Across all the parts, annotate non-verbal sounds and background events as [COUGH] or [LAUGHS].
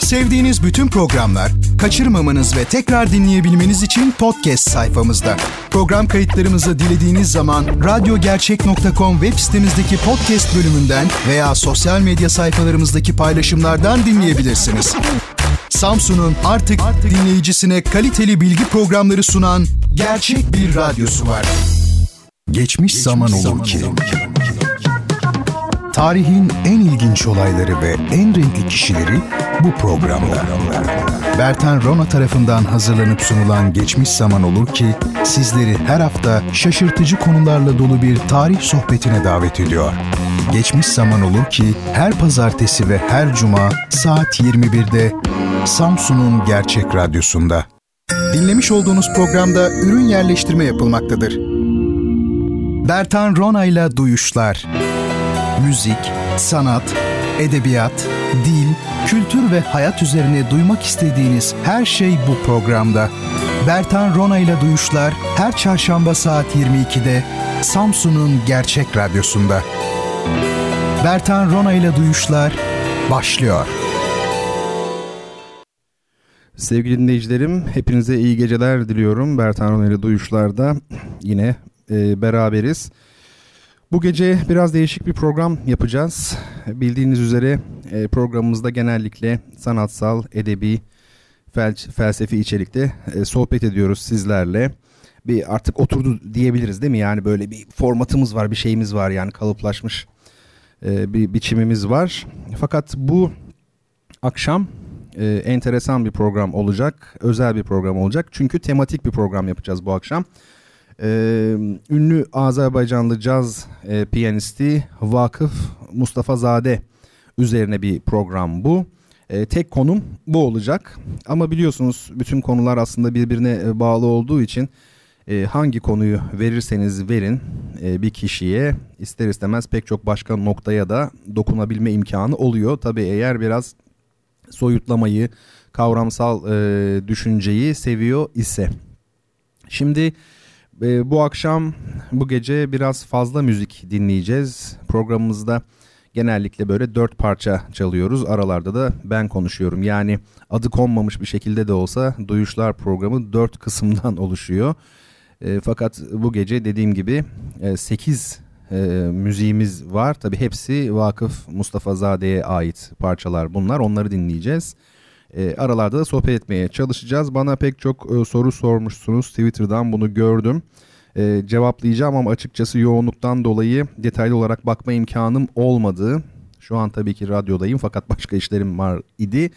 Sevdiğiniz bütün programlar kaçırmamanız ve tekrar dinleyebilmeniz için podcast sayfamızda. Program kayıtlarımızı dilediğiniz zaman radyogercek.com web sitemizdeki podcast bölümünden veya sosyal medya sayfalarımızdaki paylaşımlardan dinleyebilirsiniz. Samsun'un artık, artık dinleyicisine kaliteli bilgi programları sunan gerçek bir radyosu var. Geçmiş, Geçmiş zaman olur zaman ki. Tarihin en ilginç olayları ve en renkli kişileri bu programda. Bertan Rona tarafından hazırlanıp sunulan Geçmiş Zaman Olur ki sizleri her hafta şaşırtıcı konularla dolu bir tarih sohbetine davet ediyor. Geçmiş Zaman Olur ki her pazartesi ve her cuma saat 21'de Samsun'un Gerçek Radyosu'nda. Dinlemiş olduğunuz programda ürün yerleştirme yapılmaktadır. Bertan Rona ile Duyuşlar Müzik, sanat, edebiyat, dil, kültür ve hayat üzerine duymak istediğiniz her şey bu programda. Bertan Rona ile Duyuşlar her çarşamba saat 22'de Samsun'un Gerçek Radyosu'nda. Bertan Rona ile Duyuşlar başlıyor. Sevgili dinleyicilerim, hepinize iyi geceler diliyorum. Bertan Rona ile Duyuşlar'da yine e, beraberiz. Bu gece biraz değişik bir program yapacağız. Bildiğiniz üzere e, programımızda genellikle sanatsal, edebi, fel felsefi içerikte e, sohbet ediyoruz sizlerle. Bir artık oturdu diyebiliriz değil mi? Yani böyle bir formatımız var, bir şeyimiz var yani kalıplaşmış e, bir biçimimiz var. Fakat bu akşam enteresan bir program olacak, özel bir program olacak. Çünkü tematik bir program yapacağız bu akşam. Ee, ünlü Azerbaycanlı caz e, piyanisti Vakıf Mustafa Zade üzerine bir program bu. E, tek konum bu olacak. Ama biliyorsunuz bütün konular aslında birbirine bağlı olduğu için e, hangi konuyu verirseniz verin e, bir kişiye ister istemez pek çok başka noktaya da dokunabilme imkanı oluyor. Tabii eğer biraz soyutlamayı, kavramsal e, düşünceyi seviyor ise. Şimdi e, bu akşam bu gece biraz fazla müzik dinleyeceğiz. Programımızda genellikle böyle dört parça çalıyoruz. Aralarda da ben konuşuyorum. Yani adı konmamış bir şekilde de olsa Duyuşlar programı dört kısımdan [LAUGHS] oluşuyor. E, fakat bu gece dediğim gibi e, sekiz e, müziğimiz var. Tabi hepsi Vakıf Mustafa Zade'ye ait parçalar bunlar. Onları dinleyeceğiz. E, aralarda da sohbet etmeye çalışacağız. Bana pek çok e, soru sormuşsunuz. Twitter'dan bunu gördüm. E, cevaplayacağım ama açıkçası yoğunluktan dolayı detaylı olarak bakma imkanım olmadı. Şu an tabii ki radyodayım fakat [LAUGHS] başka işlerim var idi.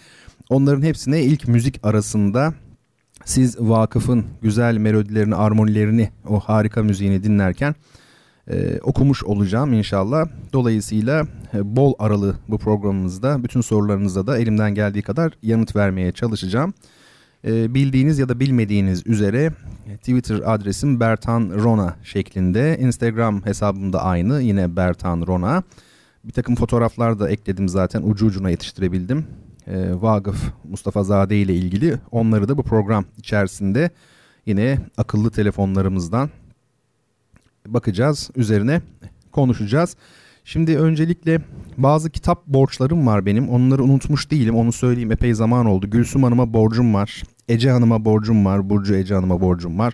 Onların hepsine ilk müzik arasında siz vakıfın güzel melodilerini, armonilerini, o harika müziğini dinlerken e, okumuş olacağım inşallah. Dolayısıyla e, bol aralı bu programımızda bütün sorularınıza da elimden geldiği kadar yanıt vermeye çalışacağım. E, bildiğiniz ya da bilmediğiniz üzere Twitter adresim Bertan Rona şeklinde. Instagram hesabım da aynı yine Bertan Rona. Bir takım fotoğraflar da ekledim zaten ucu ucuna yetiştirebildim. E, Vagıf Mustafa Zade ile ilgili onları da bu program içerisinde yine akıllı telefonlarımızdan bakacağız, üzerine konuşacağız. Şimdi öncelikle bazı kitap borçlarım var benim. Onları unutmuş değilim. Onu söyleyeyim epey zaman oldu. Gülsüm Hanım'a borcum var. Ece Hanım'a borcum var. Burcu Ece Hanım'a borcum var.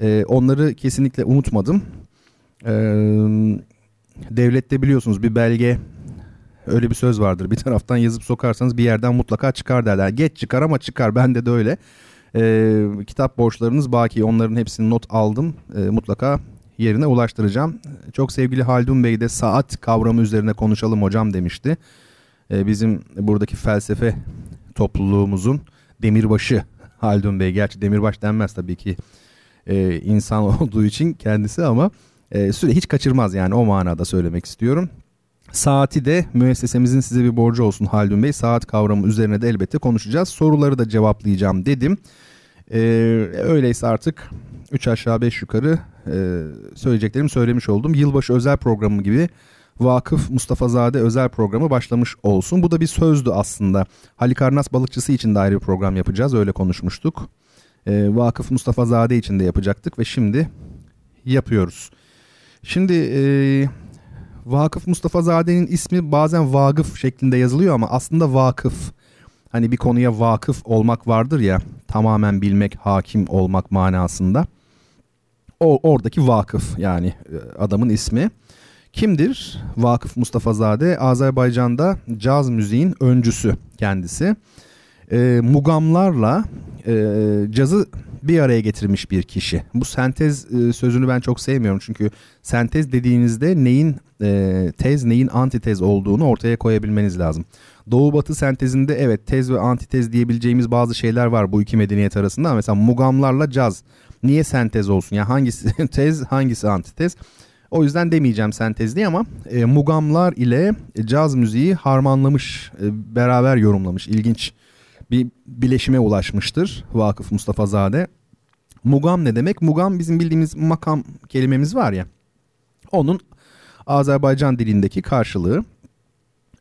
Ee, onları kesinlikle unutmadım. Ee, devlette biliyorsunuz bir belge öyle bir söz vardır. Bir taraftan yazıp sokarsanız bir yerden mutlaka çıkar derler. Geç çıkar ama çıkar. Bende de öyle. Ee, kitap borçlarınız baki. Onların hepsini not aldım. Ee, mutlaka yerine ulaştıracağım. Çok sevgili Haldun Bey de saat kavramı üzerine konuşalım hocam demişti. Ee, bizim buradaki felsefe topluluğumuzun demirbaşı Haldun Bey. Gerçi demirbaş denmez tabii ki e, insan [LAUGHS] olduğu için kendisi ama e, süre hiç kaçırmaz yani o manada söylemek istiyorum. Saati de müessesemizin size bir borcu olsun Haldun Bey. Saat kavramı üzerine de elbette konuşacağız. Soruları da cevaplayacağım dedim. Ee, öyleyse artık 3 aşağı 5 yukarı e, söyleyeceklerimi söylemiş oldum. Yılbaşı özel programı gibi Vakıf Mustafa Zade özel programı başlamış olsun. Bu da bir sözdü aslında. Halikarnas balıkçısı için de ayrı bir program yapacağız. Öyle konuşmuştuk. E, Vakıf Mustafa Zade için de yapacaktık ve şimdi yapıyoruz. Şimdi e, Vakıf Mustafa Zade'nin ismi bazen Vagıf şeklinde yazılıyor ama aslında Vakıf. hani bir konuya vakıf olmak vardır ya tamamen bilmek, hakim olmak manasında. O oradaki vakıf yani e, adamın ismi. Kimdir? Vakıf Mustafazade Azerbaycan'da caz müziğin öncüsü kendisi. E, mugamlarla e, cazı bir araya getirmiş bir kişi. Bu sentez e, sözünü ben çok sevmiyorum çünkü sentez dediğinizde neyin e, tez neyin antitez olduğunu ortaya koyabilmeniz lazım. Doğu batı sentezinde evet tez ve antitez diyebileceğimiz bazı şeyler var bu iki medeniyet arasında. Mesela mugamlarla caz niye sentez olsun? Ya yani hangisi [LAUGHS] tez hangisi antitez? O yüzden demeyeceğim sentez diye ama e, mugamlar ile caz müziği harmanlamış, e, beraber yorumlamış. İlginç bir bileşime ulaşmıştır Vakıf Mustafa Zade. Mugam ne demek? Mugam bizim bildiğimiz makam kelimemiz var ya. Onun Azerbaycan dilindeki karşılığı.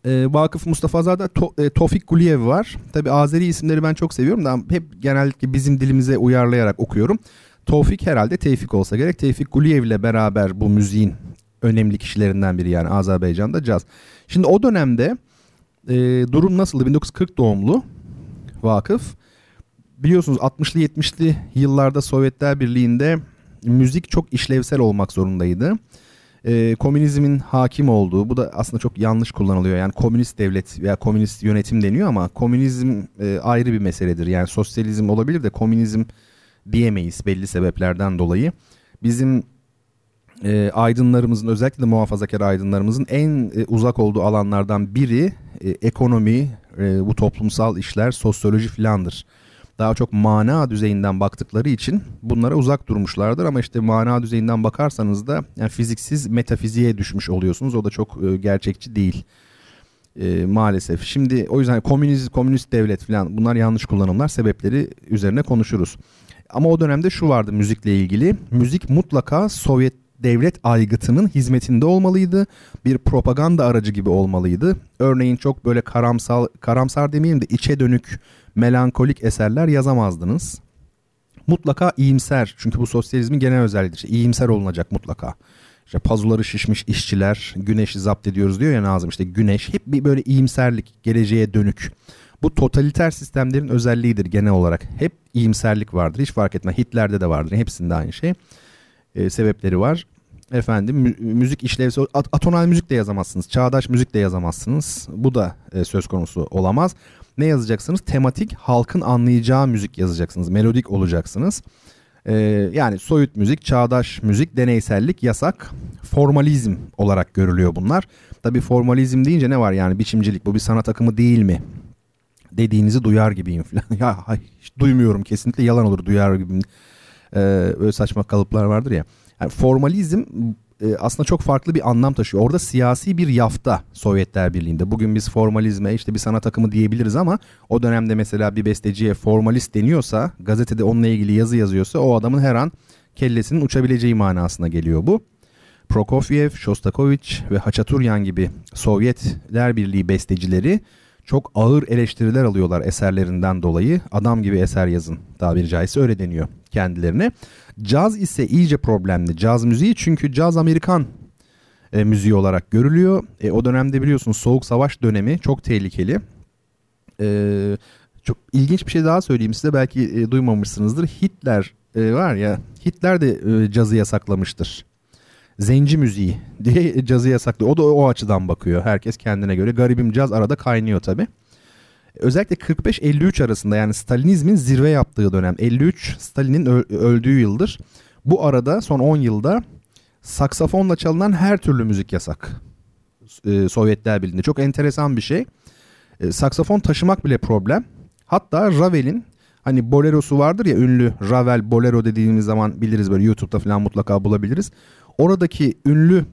E, Vakıf Mustafa Zade to, e, Tofik Guliyev var. Tabi Azeri isimleri ben çok seviyorum da hep genellikle bizim dilimize uyarlayarak okuyorum. Tofik herhalde Tevfik olsa gerek. Tevfik Guliyev ile beraber bu müziğin önemli kişilerinden biri yani Azerbaycan'da caz. Şimdi o dönemde e, durum nasıldı? 1940 doğumlu vakıf. Biliyorsunuz 60'lı 70'li yıllarda Sovyetler Birliği'nde müzik çok işlevsel olmak zorundaydı. Ee, komünizmin hakim olduğu, bu da aslında çok yanlış kullanılıyor. Yani komünist devlet veya komünist yönetim deniyor ama komünizm e, ayrı bir meseledir. Yani sosyalizm olabilir de komünizm diyemeyiz belli sebeplerden dolayı. Bizim e, aydınlarımızın özellikle de muhafazakar aydınlarımızın en e, uzak olduğu alanlardan biri e, ekonomi, e, bu toplumsal işler, sosyoloji filandır. Daha çok mana düzeyinden baktıkları için bunlara uzak durmuşlardır ama işte mana düzeyinden bakarsanız da yani fiziksiz metafiziğe düşmüş oluyorsunuz. O da çok e, gerçekçi değil. E, maalesef. Şimdi o yüzden komünist komünist devlet falan bunlar yanlış kullanımlar sebepleri üzerine konuşuruz. Ama o dönemde şu vardı müzikle ilgili. Müzik mutlaka Sovyet devlet aygıtının hizmetinde olmalıydı. Bir propaganda aracı gibi olmalıydı. Örneğin çok böyle karamsal, karamsar demeyeyim de içe dönük, melankolik eserler yazamazdınız. Mutlaka iyimser çünkü bu sosyalizmin genel özelliğidir. İşte iyimser olunacak mutlaka. İşte pazuları şişmiş işçiler, güneşi zapt ediyoruz diyor ya Nazım işte güneş. Hep bir böyle iyimserlik, geleceğe dönük. Bu totaliter sistemlerin özelliğidir genel olarak. Hep iyimserlik vardır. Hiç fark etme. Hitler'de de vardır. Hepsinde aynı şey. E, sebepleri var efendim mü- müzik işlevsi at- atonal müzik de yazamazsınız. Çağdaş müzik de yazamazsınız. Bu da e, söz konusu olamaz. Ne yazacaksınız? Tematik, halkın anlayacağı müzik yazacaksınız. Melodik olacaksınız. E, yani soyut müzik, çağdaş müzik, deneysellik yasak. Formalizm olarak görülüyor bunlar. Tabi formalizm deyince ne var yani biçimcilik bu bir sanat akımı değil mi? Dediğinizi duyar gibiyim falan. [LAUGHS] ya hiç duymuyorum kesinlikle yalan olur duyar gibiyim. Ee, öyle saçma kalıplar vardır ya. Yani formalizm e, aslında çok farklı bir anlam taşıyor. Orada siyasi bir yafta Sovyetler Birliği'nde. Bugün biz formalizme işte bir sanat akımı diyebiliriz ama o dönemde mesela bir besteciye formalist deniyorsa, gazetede onunla ilgili yazı yazıyorsa o adamın her an kellesinin uçabileceği manasına geliyor bu. Prokofiev, Shostakovich ve Haçaturyan gibi Sovyetler Birliği bestecileri çok ağır eleştiriler alıyorlar eserlerinden dolayı. Adam gibi eser yazın tabiri caizse öyle deniyor kendilerine. Caz ise iyice problemli. Caz müziği çünkü caz Amerikan e, müziği olarak görülüyor. E, o dönemde biliyorsunuz Soğuk Savaş dönemi çok tehlikeli. E, çok ilginç bir şey daha söyleyeyim size belki e, duymamışsınızdır. Hitler e, var ya Hitler de e, cazı yasaklamıştır. Zenci müziği [LAUGHS] diye cazı yasaklıyor. O da o açıdan bakıyor. Herkes kendine göre. Garibim caz arada kaynıyor tabii. Özellikle 45-53 arasında yani Stalinizmin zirve yaptığı dönem. 53 Stalin'in öldüğü yıldır. Bu arada son 10 yılda saksafonla çalınan her türlü müzik yasak. Ee, Sovyetler Birliği'nde. Çok enteresan bir şey. Ee, saksafon taşımak bile problem. Hatta Ravel'in hani bolerosu vardır ya ünlü Ravel bolero dediğimiz zaman biliriz böyle YouTube'da falan mutlaka bulabiliriz. Oradaki ünlü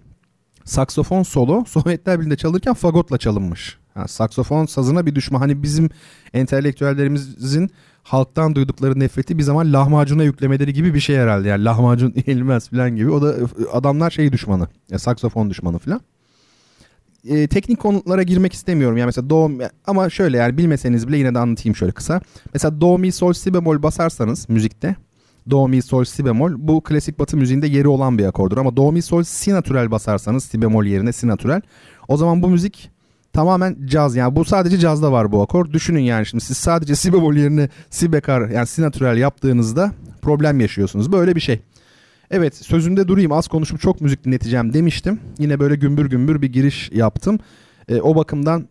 saksofon solo [LAUGHS] Sovyetler Birliği'nde çalırken fagotla çalınmış. Yani saksofon sazına bir düşman. Hani bizim entelektüellerimizin halktan duydukları nefreti bir zaman lahmacuna yüklemeleri gibi bir şey herhalde. Yani lahmacun [LAUGHS] yenilmez falan gibi. O da adamlar şey düşmanı. Ya, saksofon düşmanı falan. E, teknik konulara girmek istemiyorum. Yani mesela do ama şöyle yani bilmeseniz bile yine de anlatayım şöyle kısa. Mesela do mi sol si bemol basarsanız müzikte do mi sol si bemol bu klasik batı müziğinde yeri olan bir akordur ama do mi sol si natürel basarsanız si bemol yerine si natürel o zaman bu müzik tamamen caz yani bu sadece cazda var bu akor. Düşünün yani şimdi siz sadece si bemol yerine si bekar yani si natural yaptığınızda problem yaşıyorsunuz. Böyle bir şey. Evet sözünde durayım az konuşup çok müzik dinleteceğim demiştim. Yine böyle gümbür gümbür bir giriş yaptım. E, o bakımdan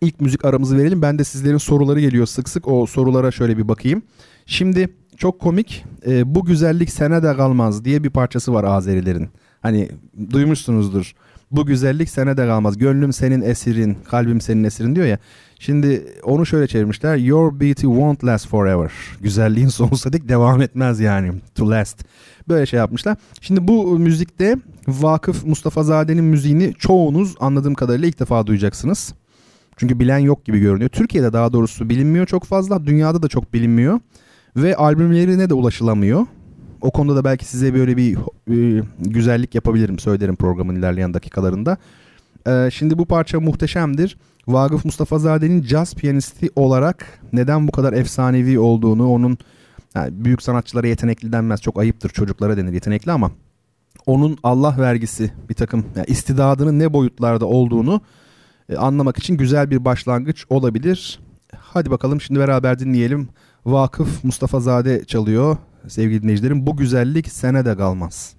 ilk müzik aramızı verelim. Ben de sizlerin soruları geliyor sık sık o sorulara şöyle bir bakayım. Şimdi çok komik e, Bu Güzellik Sene de Kalmaz diye bir parçası var Azerilerin. Hani duymuşsunuzdur. Bu güzellik sene de kalmaz. Gönlüm senin esirin, kalbim senin esirin diyor ya. Şimdi onu şöyle çevirmişler. Your beauty won't last forever. Güzelliğin [LAUGHS] sonsuza dek devam etmez yani. To last. Böyle şey yapmışlar. Şimdi bu müzikte Vakıf Mustafa Zade'nin müziğini çoğunuz anladığım kadarıyla ilk defa duyacaksınız. Çünkü bilen yok gibi görünüyor. Türkiye'de daha doğrusu bilinmiyor çok fazla. Dünyada da çok bilinmiyor. Ve albümlerine de ulaşılamıyor. O konuda da belki size böyle bir e, güzellik yapabilirim söylerim programın ilerleyen dakikalarında. E, şimdi bu parça muhteşemdir. Vagıf Mustafazade'nin caz piyanisti olarak neden bu kadar efsanevi olduğunu, onun yani büyük sanatçılara yetenekli denmez. Çok ayıptır çocuklara denir yetenekli ama onun Allah vergisi bir takım yani istidadının ne boyutlarda olduğunu e, anlamak için güzel bir başlangıç olabilir. Hadi bakalım şimdi beraber dinleyelim. Vakıf Mustafa Zade çalıyor sevgili dinleyicilerim. Bu güzellik sene de kalmaz.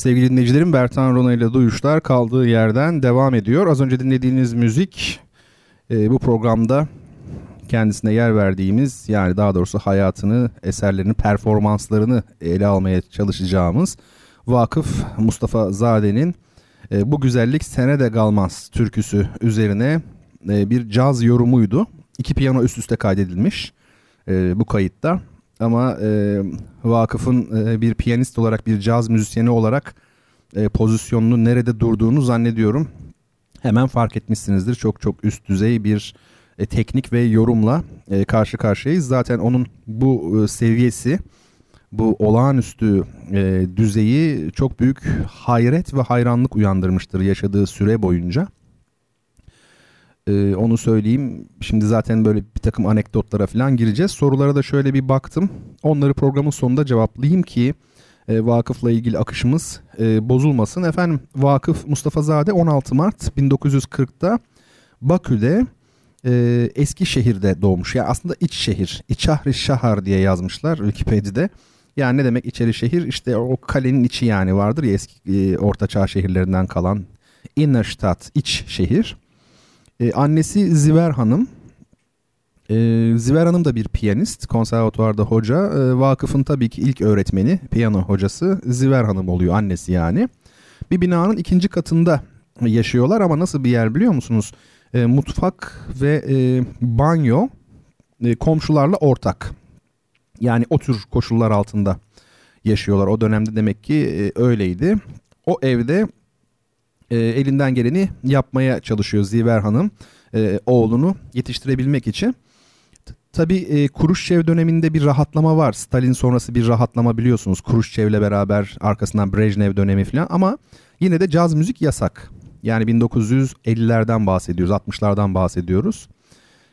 Sevgili dinleyicilerim Bertan Rona ile Duyuşlar kaldığı yerden devam ediyor. Az önce dinlediğiniz müzik e, bu programda kendisine yer verdiğimiz yani daha doğrusu hayatını, eserlerini, performanslarını ele almaya çalışacağımız Vakıf Mustafa Zade'nin e, Bu Güzellik Sene de Kalmaz türküsü üzerine e, bir caz yorumuydu. İki piyano üst üste kaydedilmiş e, bu kayıtta. Ama e, Vakıf'ın e, bir piyanist olarak, bir caz müzisyeni olarak e, pozisyonunu nerede durduğunu zannediyorum. Hemen fark etmişsinizdir. Çok çok üst düzey bir e, teknik ve yorumla e, karşı karşıyayız. Zaten onun bu e, seviyesi, bu olağanüstü e, düzeyi çok büyük hayret ve hayranlık uyandırmıştır yaşadığı süre boyunca. Ee, onu söyleyeyim. Şimdi zaten böyle bir takım anekdotlara falan gireceğiz. Sorulara da şöyle bir baktım. Onları programın sonunda cevaplayayım ki e, vakıfla ilgili akışımız e, bozulmasın. Efendim Vakıf Mustafa Zade 16 Mart 1940'da Bakü'de e, Eskişehir'de doğmuş. Yani aslında iç şehir. İçahri Şahar diye yazmışlar Wikipedia'da. Yani ne demek içeri şehir? İşte o kalenin içi yani vardır ya eski e, ortaçağ şehirlerinden kalan Innerstadt iç şehir. Ee, annesi Ziver Hanım. Ee, Ziver Hanım da bir piyanist, konservatuvarda hoca. Ee, vakıfın tabii ki ilk öğretmeni, piyano hocası Ziver Hanım oluyor annesi yani. Bir binanın ikinci katında yaşıyorlar ama nasıl bir yer biliyor musunuz? Ee, mutfak ve e, banyo e, komşularla ortak. Yani o tür koşullar altında yaşıyorlar. O dönemde demek ki e, öyleydi. O evde e, elinden geleni yapmaya çalışıyor Ziver Hanım e, oğlunu yetiştirebilmek için. Tabii e, Kuruşçev döneminde bir rahatlama var. Stalin sonrası bir rahatlama biliyorsunuz. Kuruşçev'le beraber arkasından Brejnev dönemi falan ama yine de caz müzik yasak. Yani 1950'lerden bahsediyoruz, 60'lardan bahsediyoruz.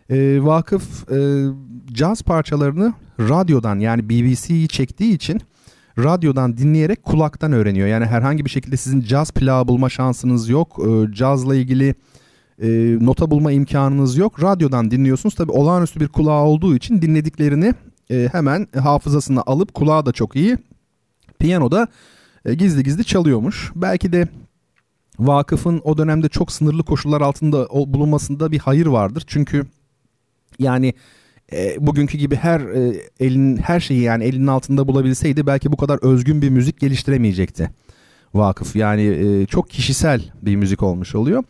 E, Vakıf e, caz parçalarını radyodan yani BBC'yi çektiği için radyodan dinleyerek kulaktan öğreniyor. Yani herhangi bir şekilde sizin caz plağı bulma şansınız yok. E, cazla ilgili e, nota bulma imkanınız yok. Radyodan dinliyorsunuz. Tabi olağanüstü bir kulağı olduğu için dinlediklerini e, hemen hafızasına alıp kulağı da çok iyi. Piyanoda e, gizli gizli çalıyormuş. Belki de vakıfın o dönemde çok sınırlı koşullar altında bulunmasında bir hayır vardır. Çünkü yani e, bugünkü gibi her e, elin her şeyi yani elinin altında bulabilseydi belki bu kadar özgün bir müzik geliştiremeyecekti vakıf. Yani e, çok kişisel bir müzik olmuş oluyor.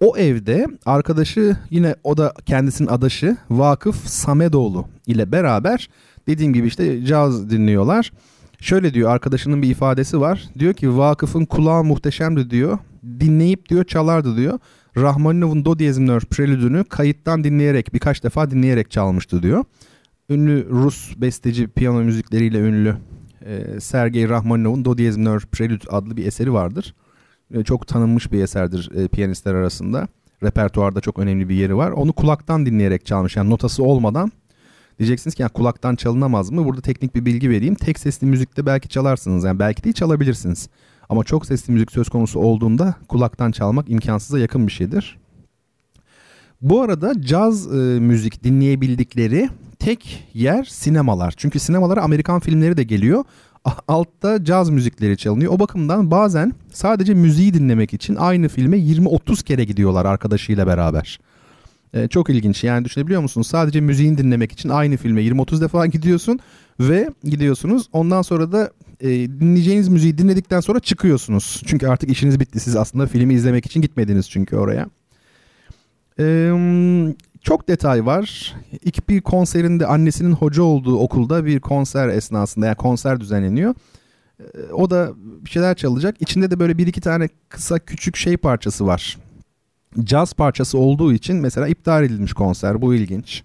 O evde arkadaşı yine o da kendisinin adaşı Vakıf Samedoğlu ile beraber dediğim gibi işte caz dinliyorlar. Şöyle diyor arkadaşının bir ifadesi var. Diyor ki Vakıf'ın kulağı muhteşemdi diyor. Dinleyip diyor çalardı diyor. Rahmaninov'un Do diyez minör prelüdünü kayıttan dinleyerek birkaç defa dinleyerek çalmıştı diyor. Ünlü Rus besteci piyano müzikleriyle ünlü e, Sergey Rahmaninov'un Do diyez minör prelüd adlı bir eseri vardır. E, çok tanınmış bir eserdir e, piyanistler arasında. Repertuarda çok önemli bir yeri var. Onu kulaktan dinleyerek çalmış yani notası olmadan. Diyeceksiniz ki yani kulaktan çalınamaz mı? Burada teknik bir bilgi vereyim. Tek sesli müzikte belki çalarsınız yani belki değil çalabilirsiniz. Ama çok sesli müzik söz konusu olduğunda kulaktan çalmak imkansıza yakın bir şeydir. Bu arada caz e, müzik dinleyebildikleri tek yer sinemalar. Çünkü sinemalara Amerikan filmleri de geliyor. Altta caz müzikleri çalınıyor. O bakımdan bazen sadece müziği dinlemek için aynı filme 20-30 kere gidiyorlar arkadaşıyla beraber. Ee, çok ilginç yani düşünebiliyor musunuz? Sadece müziğini dinlemek için aynı filme 20-30 defa gidiyorsun ve gidiyorsunuz. Ondan sonra da e, dinleyeceğiniz müziği dinledikten sonra çıkıyorsunuz. Çünkü artık işiniz bitti. Siz aslında filmi izlemek için gitmediniz çünkü oraya. Ee, çok detay var. İlk bir konserinde annesinin hoca olduğu okulda bir konser esnasında yani konser düzenleniyor. Ee, o da bir şeyler çalacak. İçinde de böyle bir iki tane kısa küçük şey parçası var. Caz parçası olduğu için mesela iptal edilmiş konser. Bu ilginç.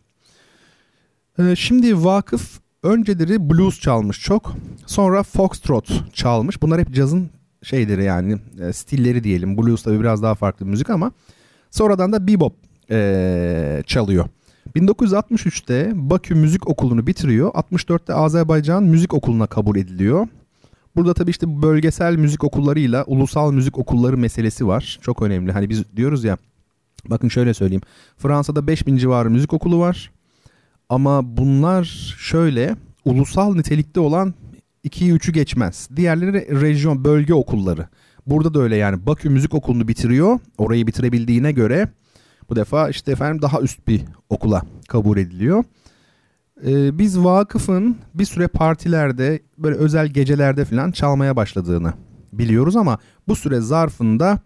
Ee, şimdi Vakıf önceleri blues çalmış çok. Sonra foxtrot çalmış. Bunlar hep cazın şeyleri yani e, stilleri diyelim. Blues tabii biraz daha farklı müzik ama sonradan da bebop e, çalıyor. 1963'te Bakü Müzik Okulu'nu bitiriyor. 64'te Azerbaycan Müzik Okulu'na kabul ediliyor. Burada tabii işte bölgesel müzik okullarıyla ulusal müzik okulları meselesi var. Çok önemli. Hani biz diyoruz ya bakın şöyle söyleyeyim. Fransa'da 5000 civarı müzik okulu var. Ama bunlar şöyle ulusal nitelikte olan 2'yi 3'ü geçmez. Diğerleri rejyon, bölge okulları. Burada da öyle yani Bakü Müzik Okulu'nu bitiriyor. Orayı bitirebildiğine göre bu defa işte efendim daha üst bir okula kabul ediliyor. Ee, biz vakıfın bir süre partilerde böyle özel gecelerde falan çalmaya başladığını biliyoruz ama bu süre zarfında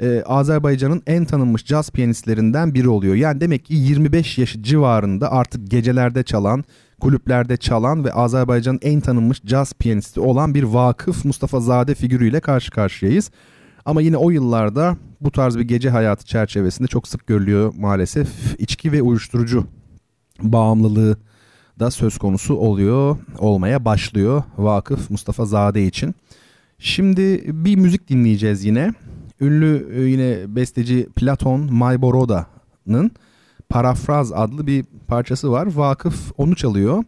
e, Azerbaycan'ın en tanınmış caz piyanistlerinden biri oluyor. Yani demek ki 25 yaşı civarında artık gecelerde çalan, kulüplerde çalan ve Azerbaycan'ın en tanınmış caz piyanisti olan bir vakıf Mustafa Zade figürüyle karşı karşıyayız. Ama yine o yıllarda bu tarz bir gece hayatı çerçevesinde çok sık görülüyor maalesef. içki ve uyuşturucu bağımlılığı da söz konusu oluyor, olmaya başlıyor Vakıf Mustafa Zade için. Şimdi bir müzik dinleyeceğiz yine. Ünlü e, yine besteci Platon Mayboroda'nın Parafraz adlı bir parçası var. Vakıf onu çalıyor.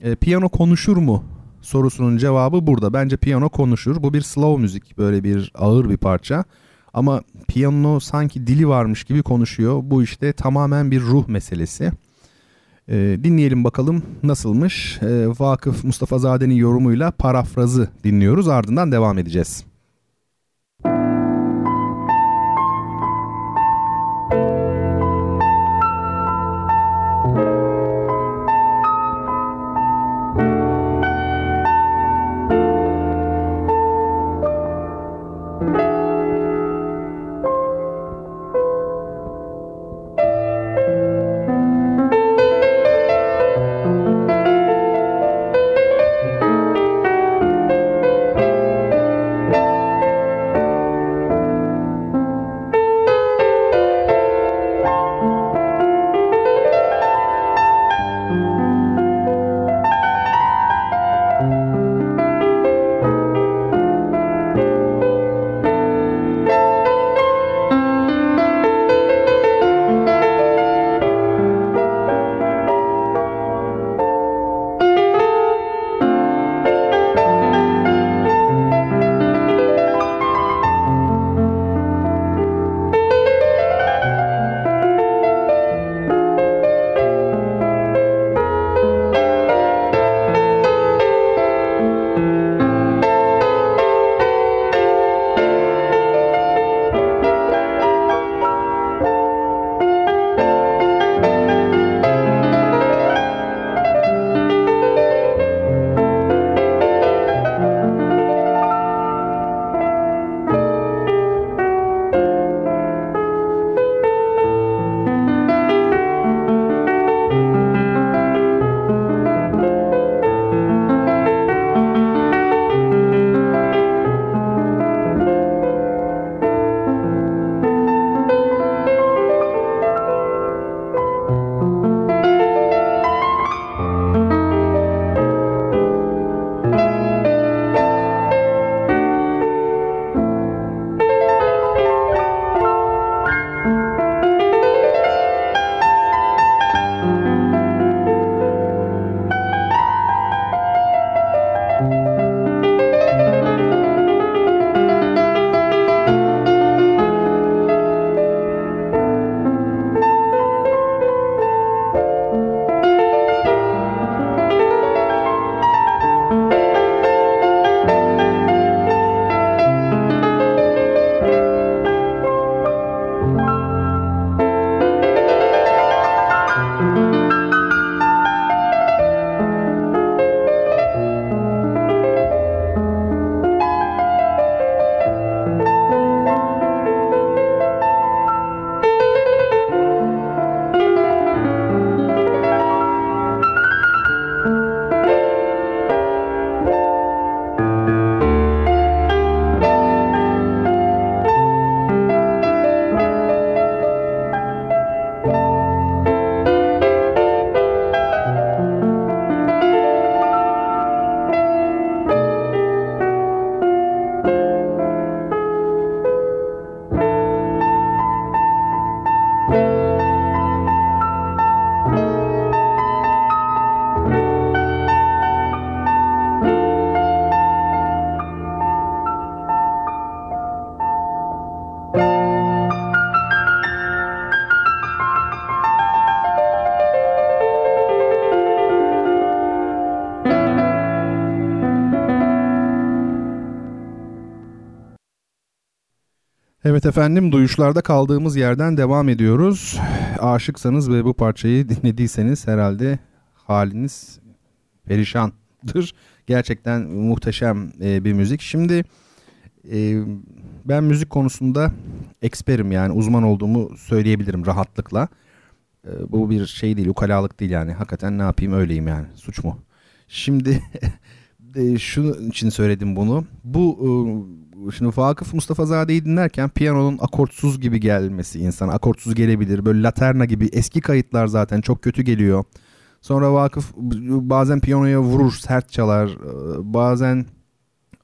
E, piyano konuşur mu sorusunun cevabı burada. Bence piyano konuşur. Bu bir slow müzik böyle bir ağır bir parça. Ama piyano sanki dili varmış gibi konuşuyor. Bu işte tamamen bir ruh meselesi. E, dinleyelim bakalım nasılmış. E, Vakıf Mustafa Zade'nin yorumuyla parafrazı dinliyoruz ardından devam edeceğiz. Evet efendim duyuşlarda kaldığımız yerden devam ediyoruz. Aşıksanız ve bu parçayı dinlediyseniz herhalde haliniz perişandır. Gerçekten muhteşem e, bir müzik. Şimdi e, ben müzik konusunda eksperim yani uzman olduğumu söyleyebilirim rahatlıkla. E, bu bir şey değil ukalalık değil yani hakikaten ne yapayım öyleyim yani suç mu? Şimdi [LAUGHS] e, şunun için söyledim bunu. Bu e, Şimdi Vakıf Mustafa Zade'yi dinlerken piyanonun akortsuz gibi gelmesi insan akortsuz gelebilir. Böyle laterna gibi eski kayıtlar zaten çok kötü geliyor. Sonra Vakıf bazen piyanoya vurur, sert çalar. Bazen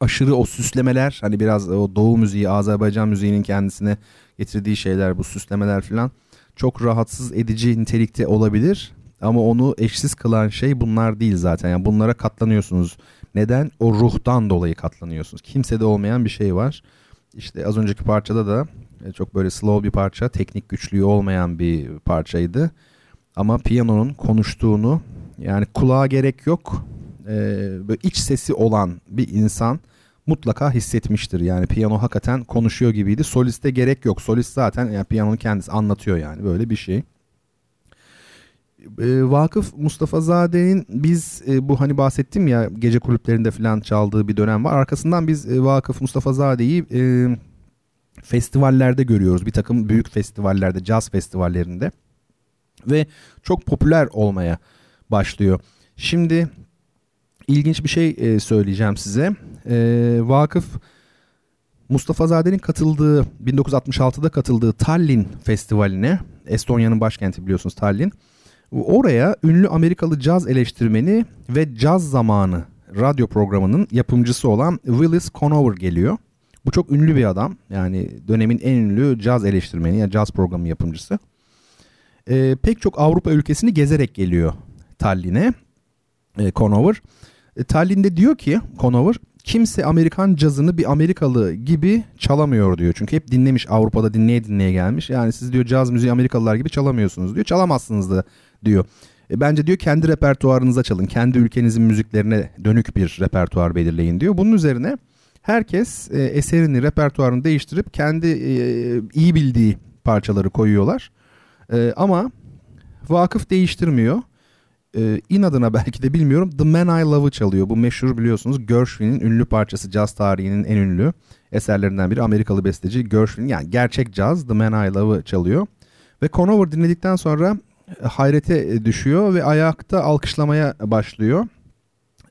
aşırı o süslemeler hani biraz o doğu müziği, Azerbaycan müziğinin kendisine getirdiği şeyler bu süslemeler falan çok rahatsız edici nitelikte olabilir. Ama onu eşsiz kılan şey bunlar değil zaten. Yani bunlara katlanıyorsunuz. Neden? O ruhtan dolayı katlanıyorsunuz. Kimsede olmayan bir şey var. İşte az önceki parçada da e, çok böyle slow bir parça, teknik güçlüğü olmayan bir parçaydı. Ama piyanonun konuştuğunu yani kulağa gerek yok. Ee, böyle iç sesi olan bir insan mutlaka hissetmiştir. Yani piyano hakikaten konuşuyor gibiydi. Soliste gerek yok. Solist zaten yani piyanonun kendisi anlatıyor yani böyle bir şey. E, Vakıf Mustafa Zade'nin biz e, bu hani bahsettim ya gece kulüplerinde falan çaldığı bir dönem var. Arkasından biz e, Vakıf Mustafa Zade'yi e, festivallerde görüyoruz. Bir takım büyük festivallerde, caz festivallerinde. Ve çok popüler olmaya başlıyor. Şimdi ilginç bir şey söyleyeceğim size. Vakıf Mustafa Zade'nin katıldığı 1966'da katıldığı Tallinn Festivali'ne Estonya'nın başkenti biliyorsunuz Tallinn Oraya ünlü Amerikalı caz eleştirmeni ve caz zamanı radyo programının yapımcısı olan Willis Conover geliyor. Bu çok ünlü bir adam. Yani dönemin en ünlü caz eleştirmeni, yani caz programı yapımcısı. Ee, pek çok Avrupa ülkesini gezerek geliyor Tallinn'e e, Conover. E, Tallinn'de diyor ki Conover kimse Amerikan cazını bir Amerikalı gibi çalamıyor diyor. Çünkü hep dinlemiş Avrupa'da dinleye dinleye gelmiş. Yani siz diyor caz müziği Amerikalılar gibi çalamıyorsunuz diyor. Çalamazsınız da diyor. E, bence diyor kendi repertuarınıza çalın. Kendi ülkenizin müziklerine dönük bir repertuar belirleyin diyor. Bunun üzerine herkes e, eserini, repertuarını değiştirip kendi e, iyi bildiği parçaları koyuyorlar. E, ama vakıf değiştirmiyor. E, inadına belki de bilmiyorum The Man I Love'ı çalıyor. Bu meşhur biliyorsunuz Gershwin'in ünlü parçası caz tarihinin en ünlü eserlerinden biri Amerikalı besteci Gershwin yani gerçek caz The Man I Love'ı çalıyor. Ve Conover dinledikten sonra hayrete düşüyor ve ayakta alkışlamaya başlıyor.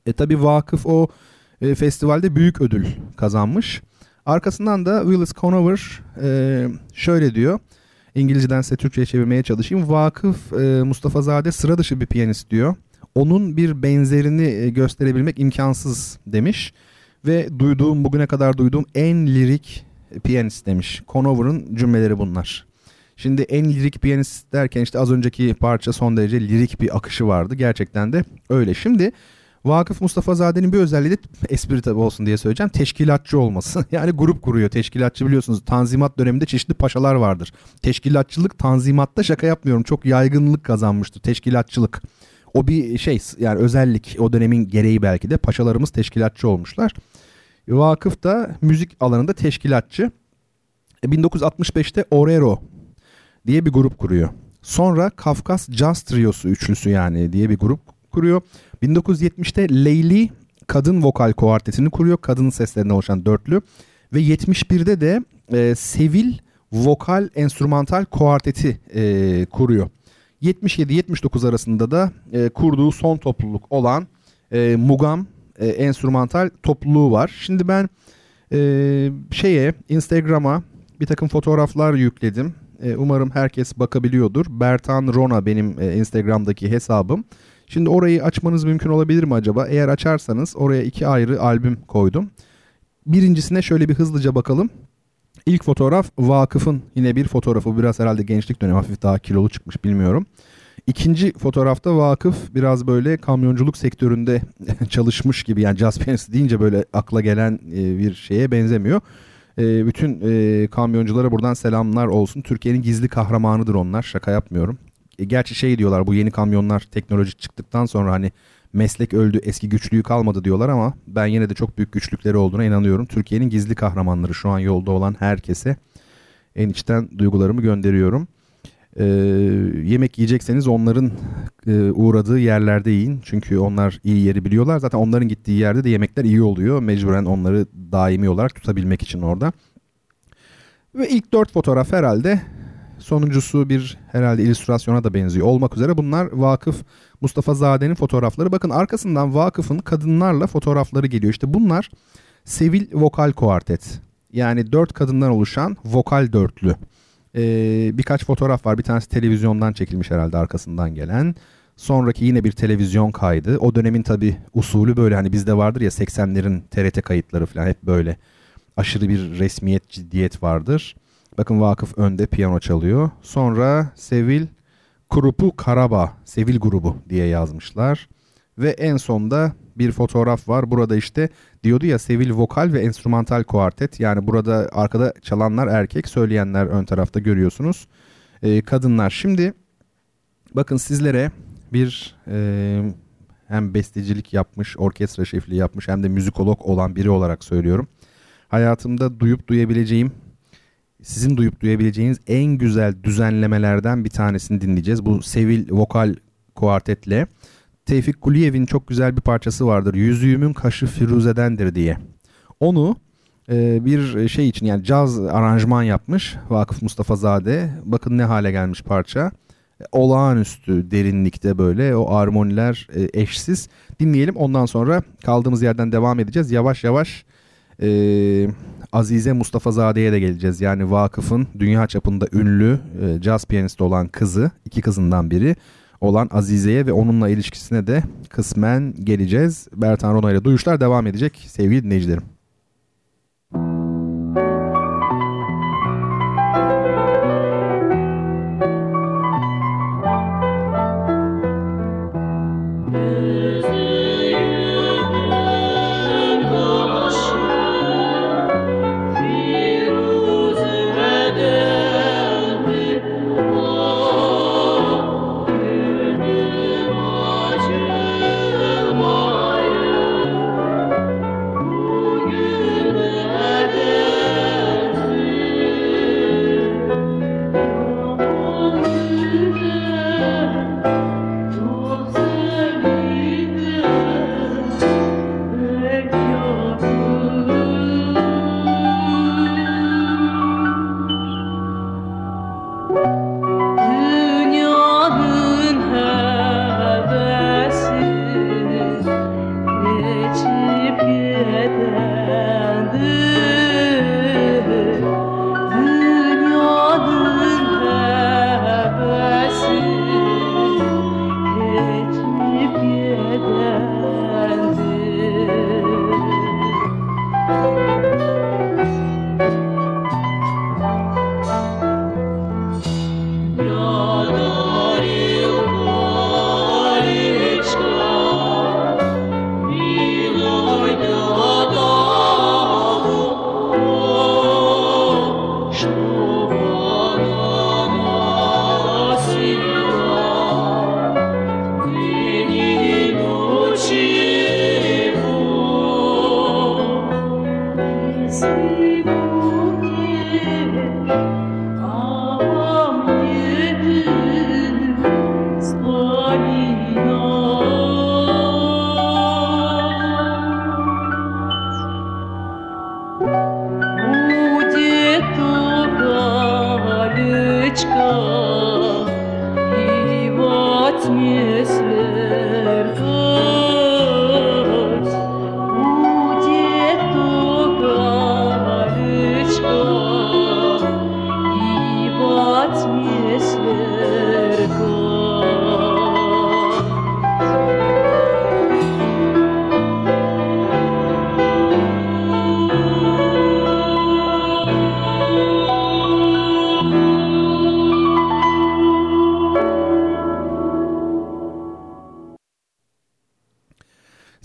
E tabi vakıf o e, festivalde büyük ödül kazanmış. Arkasından da Willis Conover e, şöyle diyor. İngilizceden size Türkçe'ye çevirmeye çalışayım. Vakıf e, Mustafa Zade sıra dışı bir piyanist diyor. Onun bir benzerini e, gösterebilmek imkansız demiş. Ve duyduğum bugüne kadar duyduğum en lirik piyanist demiş. Conover'ın cümleleri bunlar. Şimdi en lirik piyanist derken işte az önceki parça son derece lirik bir akışı vardı. Gerçekten de öyle. Şimdi Vakıf Mustafa Zade'nin bir özelliği de espri tabi olsun diye söyleyeceğim. Teşkilatçı olması. [LAUGHS] Yani grup kuruyor. Teşkilatçı biliyorsunuz tanzimat döneminde çeşitli paşalar vardır. Teşkilatçılık tanzimatta şaka yapmıyorum. Çok yaygınlık kazanmıştır. Teşkilatçılık. O bir şey yani özellik o dönemin gereği belki de paşalarımız teşkilatçı olmuşlar. Vakıf da müzik alanında teşkilatçı. 1965'te e, Orero diye bir grup kuruyor. Sonra Kafkas Jazz Triosu üçlüsü yani diye bir grup kuruyor. 1970'te Leyli kadın vokal kuartetini kuruyor. Kadın seslerinden oluşan dörtlü. Ve 71'de de e, Sevil vokal enstrümantal kuarteti e, kuruyor. 77-79 arasında da e, kurduğu son topluluk olan e, Mugam e, enstrümantal topluluğu var. Şimdi ben e, şeye Instagram'a bir takım fotoğraflar yükledim. E, umarım herkes bakabiliyordur. Bertan Rona benim e, Instagram'daki hesabım. Şimdi orayı açmanız mümkün olabilir mi acaba? Eğer açarsanız oraya iki ayrı albüm koydum. Birincisine şöyle bir hızlıca bakalım. İlk fotoğraf Vakıf'ın yine bir fotoğrafı. Biraz herhalde gençlik dönemi hafif daha kilolu çıkmış bilmiyorum. İkinci fotoğrafta Vakıf biraz böyle kamyonculuk sektöründe [LAUGHS] çalışmış gibi yani jazz piyanist deyince böyle akla gelen e, bir şeye benzemiyor. E, bütün e, kamyonculara buradan selamlar olsun. Türkiye'nin gizli kahramanıdır onlar. Şaka yapmıyorum. E, gerçi şey diyorlar bu yeni kamyonlar teknoloji çıktıktan sonra hani meslek öldü eski güçlüğü kalmadı diyorlar ama ben yine de çok büyük güçlükleri olduğuna inanıyorum. Türkiye'nin gizli kahramanları şu an yolda olan herkese En içten duygularımı gönderiyorum. Ee, yemek yiyecekseniz onların e, uğradığı yerlerde yiyin. Çünkü onlar iyi yeri biliyorlar. Zaten onların gittiği yerde de yemekler iyi oluyor. Mecburen onları daimi olarak tutabilmek için orada. Ve ilk dört fotoğraf herhalde sonuncusu bir herhalde illüstrasyona da benziyor olmak üzere. Bunlar Vakıf Mustafa Zade'nin fotoğrafları. Bakın arkasından Vakıf'ın kadınlarla fotoğrafları geliyor. İşte bunlar Sevil Vokal Kuartet. Yani dört kadından oluşan vokal dörtlü. Ee, birkaç fotoğraf var. Bir tanesi televizyondan çekilmiş herhalde arkasından gelen. Sonraki yine bir televizyon kaydı. O dönemin tabi usulü böyle hani bizde vardır ya 80'lerin TRT kayıtları falan hep böyle. Aşırı bir resmiyet, ciddiyet vardır. Bakın Vakıf önde piyano çalıyor. Sonra Sevil Grubu Karaba, Sevil grubu diye yazmışlar. Ve en sonda bir fotoğraf var. Burada işte diyordu ya Sevil vokal ve enstrümantal kuartet. Yani burada arkada çalanlar erkek, söyleyenler ön tarafta görüyorsunuz. Ee, kadınlar. Şimdi bakın sizlere bir e, hem bestecilik yapmış, orkestra şefliği yapmış hem de müzikolog olan biri olarak söylüyorum. Hayatımda duyup duyabileceğim sizin duyup duyabileceğiniz en güzel düzenlemelerden bir tanesini dinleyeceğiz. Bu Sevil vokal kuartetle. Tevfik Kuliyev'in çok güzel bir parçası vardır. Yüzüğümün kaşı Firuze'dendir diye. Onu e, bir şey için yani caz aranjman yapmış Vakıf Mustafa Zade. Bakın ne hale gelmiş parça. E, olağanüstü derinlikte böyle o armoniler e, eşsiz. Dinleyelim ondan sonra kaldığımız yerden devam edeceğiz. Yavaş yavaş e, Azize Mustafa Zade'ye de geleceğiz. Yani Vakıf'ın dünya çapında ünlü e, caz piyanisti olan kızı, iki kızından biri olan Azize'ye ve onunla ilişkisine de kısmen geleceğiz. Bertan Rona ile duyuşlar devam edecek sevgili dinleyicilerim.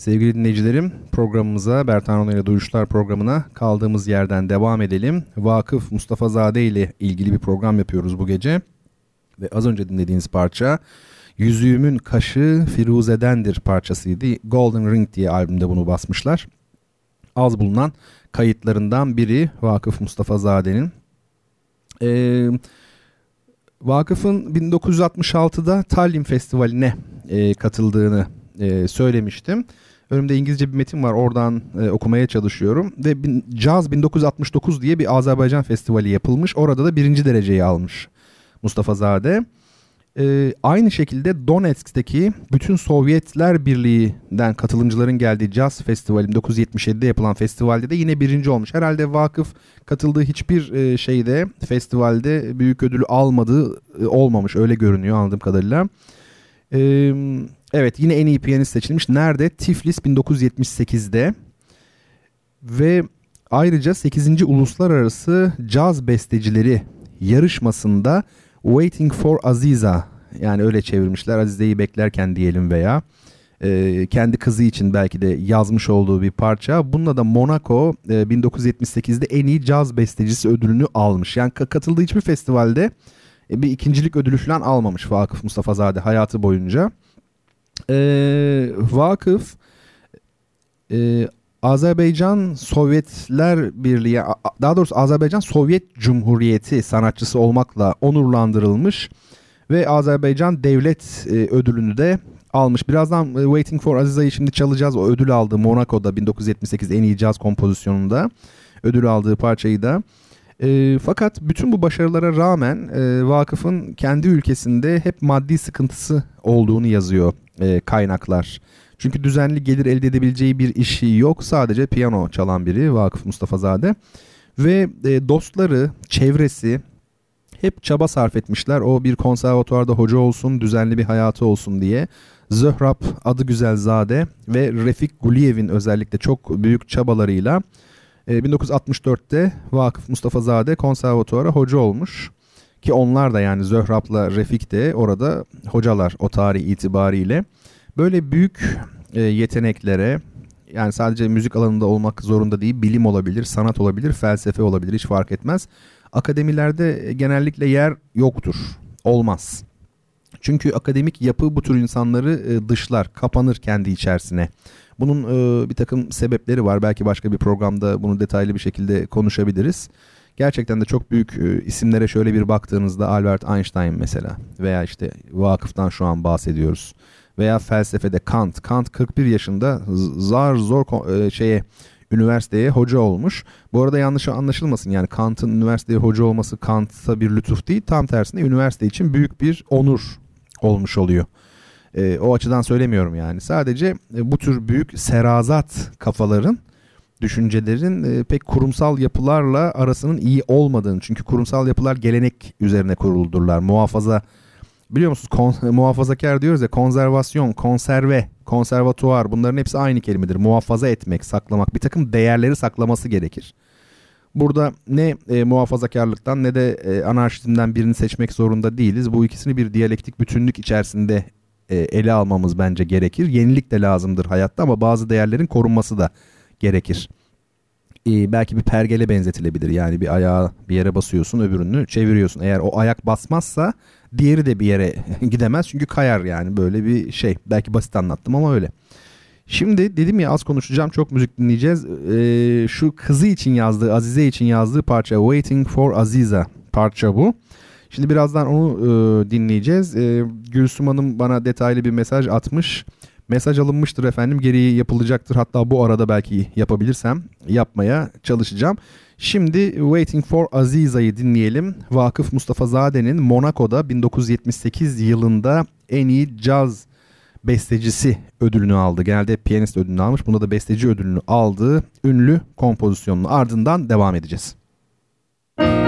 Sevgili dinleyicilerim programımıza Bertan Rona ile Duyuşlar programına kaldığımız yerden devam edelim. Vakıf Mustafa Zade ile ilgili bir program yapıyoruz bu gece. Ve az önce dinlediğiniz parça Yüzüğümün Kaşı Firuze'dendir parçasıydı. Golden Ring diye albümde bunu basmışlar. Az bulunan kayıtlarından biri Vakıf Mustafa Zade'nin. E, Vakıf'ın 1966'da Tallinn Festivali'ne e, katıldığını e, söylemiştim. Önümde İngilizce bir metin var oradan e, okumaya çalışıyorum. Ve bin, Jazz 1969 diye bir Azerbaycan festivali yapılmış. Orada da birinci dereceyi almış Mustafa Zade. E, aynı şekilde Donetsk'teki bütün Sovyetler Birliği'nden katılımcıların geldiği Jazz Festivali 1977'de yapılan festivalde de yine birinci olmuş. Herhalde vakıf katıldığı hiçbir e, şeyde festivalde büyük ödülü almadığı e, olmamış öyle görünüyor anladığım kadarıyla. E, evet yine en iyi piyanist seçilmiş. Nerede? Tiflis 1978'de ve ayrıca 8. Uluslararası Caz Bestecileri yarışmasında Waiting for Aziza yani öyle çevirmişler Azize'yi beklerken diyelim veya e, kendi kızı için belki de yazmış olduğu bir parça. Bununla da Monaco e, 1978'de en iyi caz bestecisi ödülünü almış. Yani katıldığı hiçbir festivalde e, bir ikincilik ödülü falan almamış Vakıf Mustafa Zade hayatı boyunca. E, Vakıf e, Azerbaycan Sovyetler Birliği daha doğrusu Azerbaycan Sovyet Cumhuriyeti sanatçısı olmakla onurlandırılmış ve Azerbaycan Devlet e, ödülünü de almış. Birazdan e, Waiting for Aziza'yı şimdi çalacağız. O ödül aldı Monaco'da 1978 en iyi caz kompozisyonunda ödül aldığı parçayı da. E, fakat bütün bu başarılara rağmen e, vakıfın kendi ülkesinde hep maddi sıkıntısı olduğunu yazıyor e, kaynaklar. Çünkü düzenli gelir elde edebileceği bir işi yok. Sadece piyano çalan biri Vakıf Mustafa Zade. Ve e, dostları, çevresi hep çaba sarf etmişler. O bir konservatuvarda hoca olsun, düzenli bir hayatı olsun diye. Zöhrab adı güzel Zade ve Refik Guliyev'in özellikle çok büyük çabalarıyla 1964'te Vakıf Mustafa Zade konservatuvara hoca olmuş. Ki onlar da yani Zöhrab'la Refik de orada hocalar o tarih itibariyle. Böyle büyük e, yeteneklere yani sadece müzik alanında olmak zorunda değil bilim olabilir, sanat olabilir, felsefe olabilir hiç fark etmez. Akademilerde genellikle yer yoktur, olmaz. Çünkü akademik yapı bu tür insanları e, dışlar, kapanır kendi içerisine. Bunun e, bir takım sebepleri var. Belki başka bir programda bunu detaylı bir şekilde konuşabiliriz. Gerçekten de çok büyük e, isimlere şöyle bir baktığınızda Albert Einstein mesela veya işte vakıftan şu an bahsediyoruz veya felsefede Kant. Kant 41 yaşında zar zor e, şeye üniversiteye hoca olmuş. Bu arada yanlış anlaşılmasın yani Kant'ın üniversiteye hoca olması Kant'a bir lütuf değil. Tam tersine üniversite için büyük bir onur olmuş oluyor. E, o açıdan söylemiyorum yani. Sadece e, bu tür büyük serazat kafaların düşüncelerin e, pek kurumsal yapılarla arasının iyi olmadığını. Çünkü kurumsal yapılar gelenek üzerine kuruldurlar. Muhafaza biliyor musunuz kon, [LAUGHS] muhafazakar diyoruz ya konservasyon, konserve, konservatuar bunların hepsi aynı kelimedir. Muhafaza etmek, saklamak bir takım değerleri saklaması gerekir. Burada ne e, muhafazakarlıktan ne de e, anarşizmden birini seçmek zorunda değiliz. Bu ikisini bir diyalektik bütünlük içerisinde e, ele almamız bence gerekir. Yenilik de lazımdır hayatta ama bazı değerlerin korunması da gerekir. E, belki bir pergele benzetilebilir. Yani bir ayağı bir yere basıyorsun öbürünü çeviriyorsun. Eğer o ayak basmazsa diğeri de bir yere [LAUGHS] gidemez çünkü kayar yani böyle bir şey. Belki basit anlattım ama öyle. Şimdi dedim ya az konuşacağım çok müzik dinleyeceğiz. Ee, şu kızı için yazdığı Azize için yazdığı parça Waiting for Aziza parça bu. Şimdi birazdan onu e, dinleyeceğiz. E, Gülsüm Hanım bana detaylı bir mesaj atmış. Mesaj alınmıştır efendim gereği yapılacaktır. Hatta bu arada belki yapabilirsem yapmaya çalışacağım. Şimdi Waiting for Aziza'yı dinleyelim. Vakıf Mustafa Zade'nin Monaco'da 1978 yılında en iyi caz bestecisi ödülünü aldı. Genelde piyanist ödülünü almış. Bunda da besteci ödülünü aldığı ünlü kompozisyonunu ardından devam edeceğiz. Müzik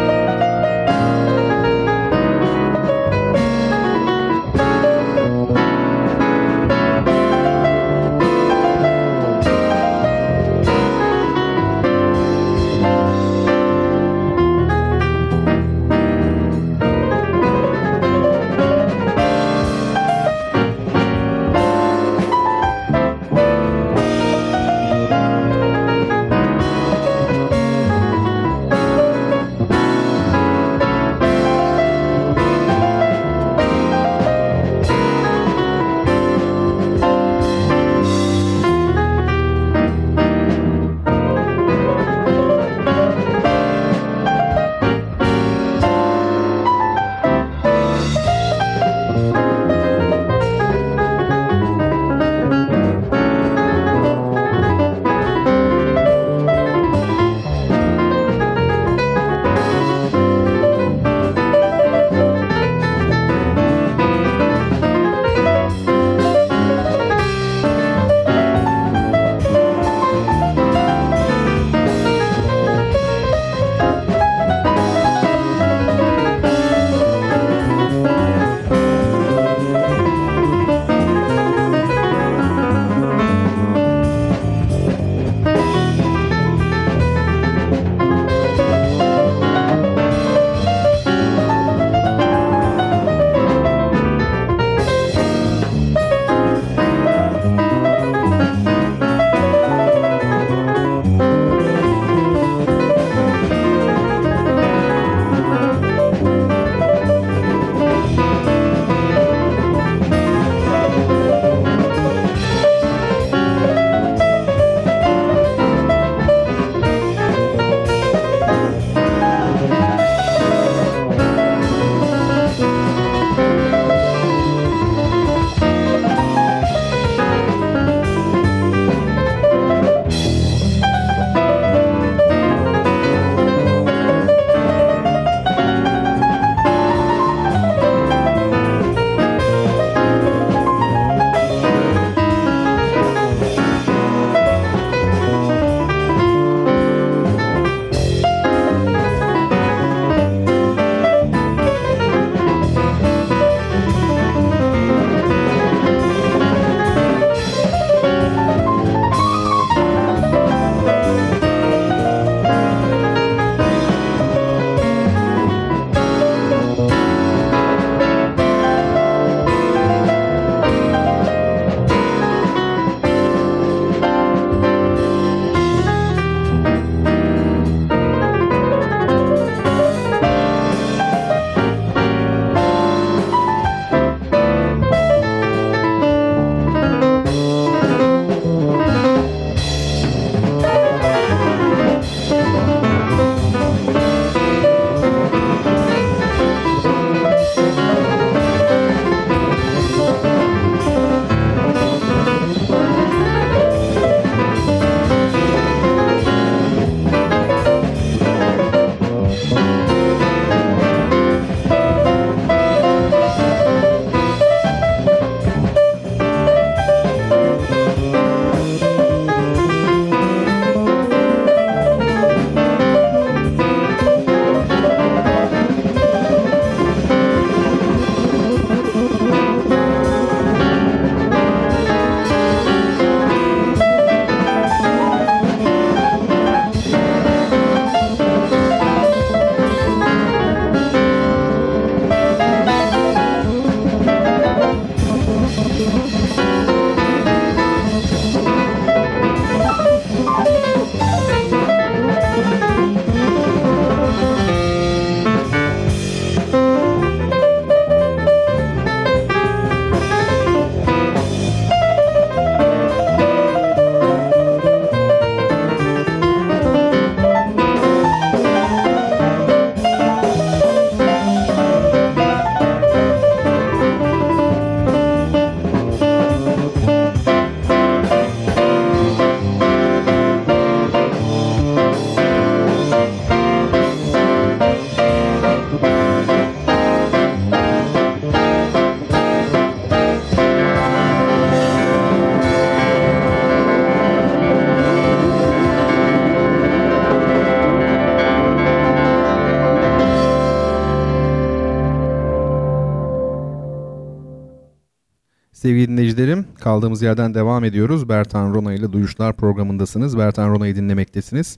Sevgili dinleyicilerim kaldığımız yerden devam ediyoruz. Bertan Rona ile Duyuşlar programındasınız. Bertan Rona'yı dinlemektesiniz.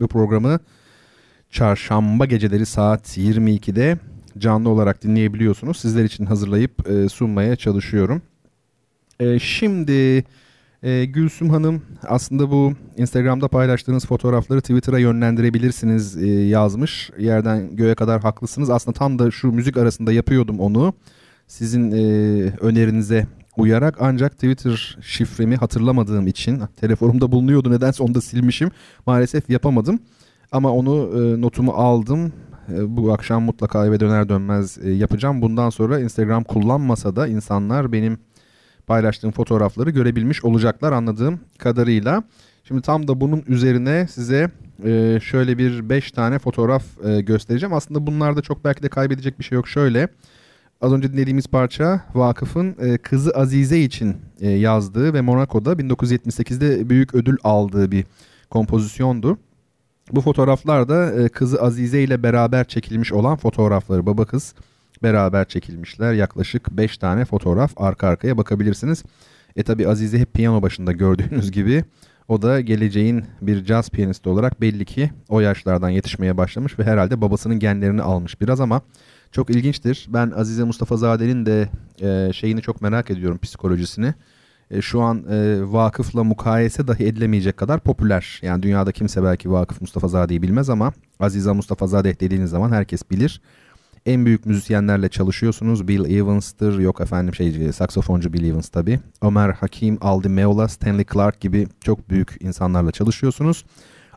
Bu programı çarşamba geceleri saat 22'de canlı olarak dinleyebiliyorsunuz. Sizler için hazırlayıp e, sunmaya çalışıyorum. E, şimdi e, Gülsüm Hanım aslında bu Instagram'da paylaştığınız fotoğrafları Twitter'a yönlendirebilirsiniz e, yazmış. Yerden göğe kadar haklısınız. Aslında tam da şu müzik arasında yapıyordum onu. Sizin e, önerinize uyarak ancak Twitter şifremi hatırlamadığım için telefonumda bulunuyordu nedense onu da silmişim. Maalesef yapamadım. Ama onu e, notumu aldım. E, bu akşam mutlaka eve döner dönmez e, yapacağım. Bundan sonra Instagram kullanmasa da insanlar benim paylaştığım fotoğrafları görebilmiş olacaklar anladığım kadarıyla. Şimdi tam da bunun üzerine size e, şöyle bir 5 tane fotoğraf e, göstereceğim. Aslında bunlarda çok belki de kaybedecek bir şey yok. Şöyle az önce dinlediğimiz parça Vakıf'ın e, kızı Azize için e, yazdığı ve Monaco'da 1978'de büyük ödül aldığı bir kompozisyondu. Bu fotoğraflar da e, kızı Azize ile beraber çekilmiş olan fotoğrafları. Baba kız beraber çekilmişler. Yaklaşık 5 tane fotoğraf arka arkaya bakabilirsiniz. E tabi Azize hep piyano başında gördüğünüz gibi o da geleceğin bir caz piyanisti olarak belli ki o yaşlardan yetişmeye başlamış ve herhalde babasının genlerini almış biraz ama çok ilginçtir. Ben Azize Mustafa Zade'nin de e, şeyini çok merak ediyorum psikolojisini. E, şu an e, vakıfla mukayese dahi edilemeyecek kadar popüler. Yani dünyada kimse belki Vakıf Mustafa Zade'yi bilmez ama Azize Mustafa Zade dediğiniz zaman herkes bilir en büyük müzisyenlerle çalışıyorsunuz. Bill Evans'tır, yok efendim şey saksafoncu Bill Evans tabi. Ömer Hakim, Aldi Meola, Stanley Clark gibi çok büyük insanlarla çalışıyorsunuz.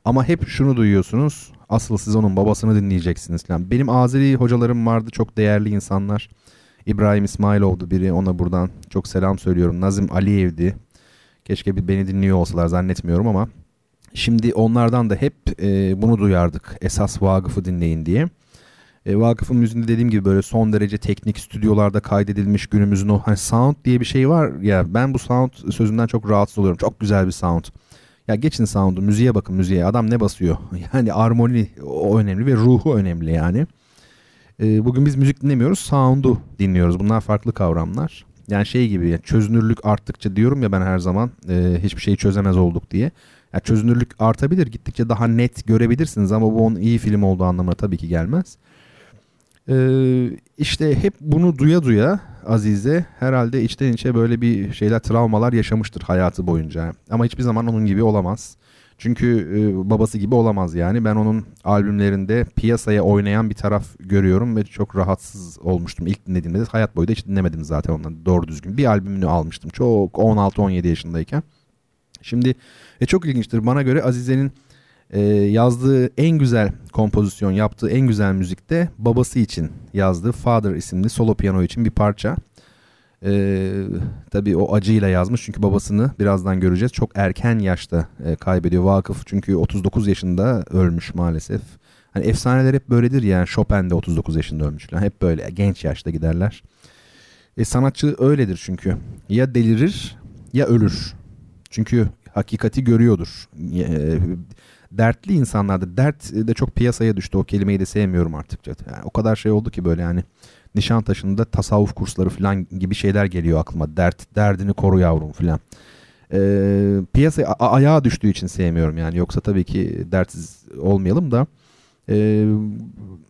Ama hep şunu duyuyorsunuz. Asıl siz onun babasını dinleyeceksiniz falan. Benim Azeri hocalarım vardı çok değerli insanlar. İbrahim İsmailov'du biri ona buradan çok selam söylüyorum. Nazım Aliyev'di. Keşke bir beni dinliyor olsalar zannetmiyorum ama. Şimdi onlardan da hep e, bunu duyardık. Esas Vagıf'ı dinleyin diye. E, Vakıf'ın müziğinde dediğim gibi böyle son derece teknik stüdyolarda kaydedilmiş günümüzün o hani sound diye bir şey var ya ben bu sound sözünden çok rahatsız oluyorum. Çok güzel bir sound. Ya geçin sound'u müziğe bakın müziğe adam ne basıyor? [LAUGHS] Yani armoni o önemli ve ruhu önemli yani. E, bugün biz müzik dinlemiyoruz sound'u dinliyoruz. Bunlar farklı kavramlar. Yani şey gibi çözünürlük arttıkça diyorum ya ben her zaman e, hiçbir şeyi çözemez olduk diye. Yani çözünürlük artabilir gittikçe daha net görebilirsiniz ama bu onun iyi film olduğu anlamına tabii ki gelmez. Ee, işte hep bunu duya duya Azize herhalde içten içe böyle bir şeyler travmalar yaşamıştır hayatı boyunca. Ama hiçbir zaman onun gibi olamaz. Çünkü e, babası gibi olamaz yani. Ben onun albümlerinde piyasaya oynayan bir taraf görüyorum ve çok rahatsız olmuştum ilk dinlediğimde. Hayat boyu da hiç dinlemedim zaten ondan doğru düzgün. Bir albümünü almıştım çok 16-17 yaşındayken. Şimdi e, çok ilginçtir. Bana göre Azize'nin e, yazdığı en güzel kompozisyon, yaptığı en güzel müzikte babası için yazdığı Father isimli solo piyano için bir parça. E, tabii o acıyla yazmış çünkü babasını birazdan göreceğiz. Çok erken yaşta e, kaybediyor Vakıf çünkü 39 yaşında ölmüş maalesef. Hani efsaneler hep böyledir yani Chopin de 39 yaşında ölmüş. Yani hep böyle genç yaşta giderler. E, sanatçı öyledir çünkü. Ya delirir ya ölür. Çünkü hakikati görüyordur. E, dertli insanlardı. Dert de çok piyasaya düştü. O kelimeyi de sevmiyorum artık. Yani o kadar şey oldu ki böyle yani Nişantaşı'nda tasavvuf kursları falan gibi şeyler geliyor aklıma. Dert, derdini koru yavrum falan. Ee, piyasaya ayağa düştüğü için sevmiyorum yani. Yoksa tabii ki dertsiz olmayalım da. Ee,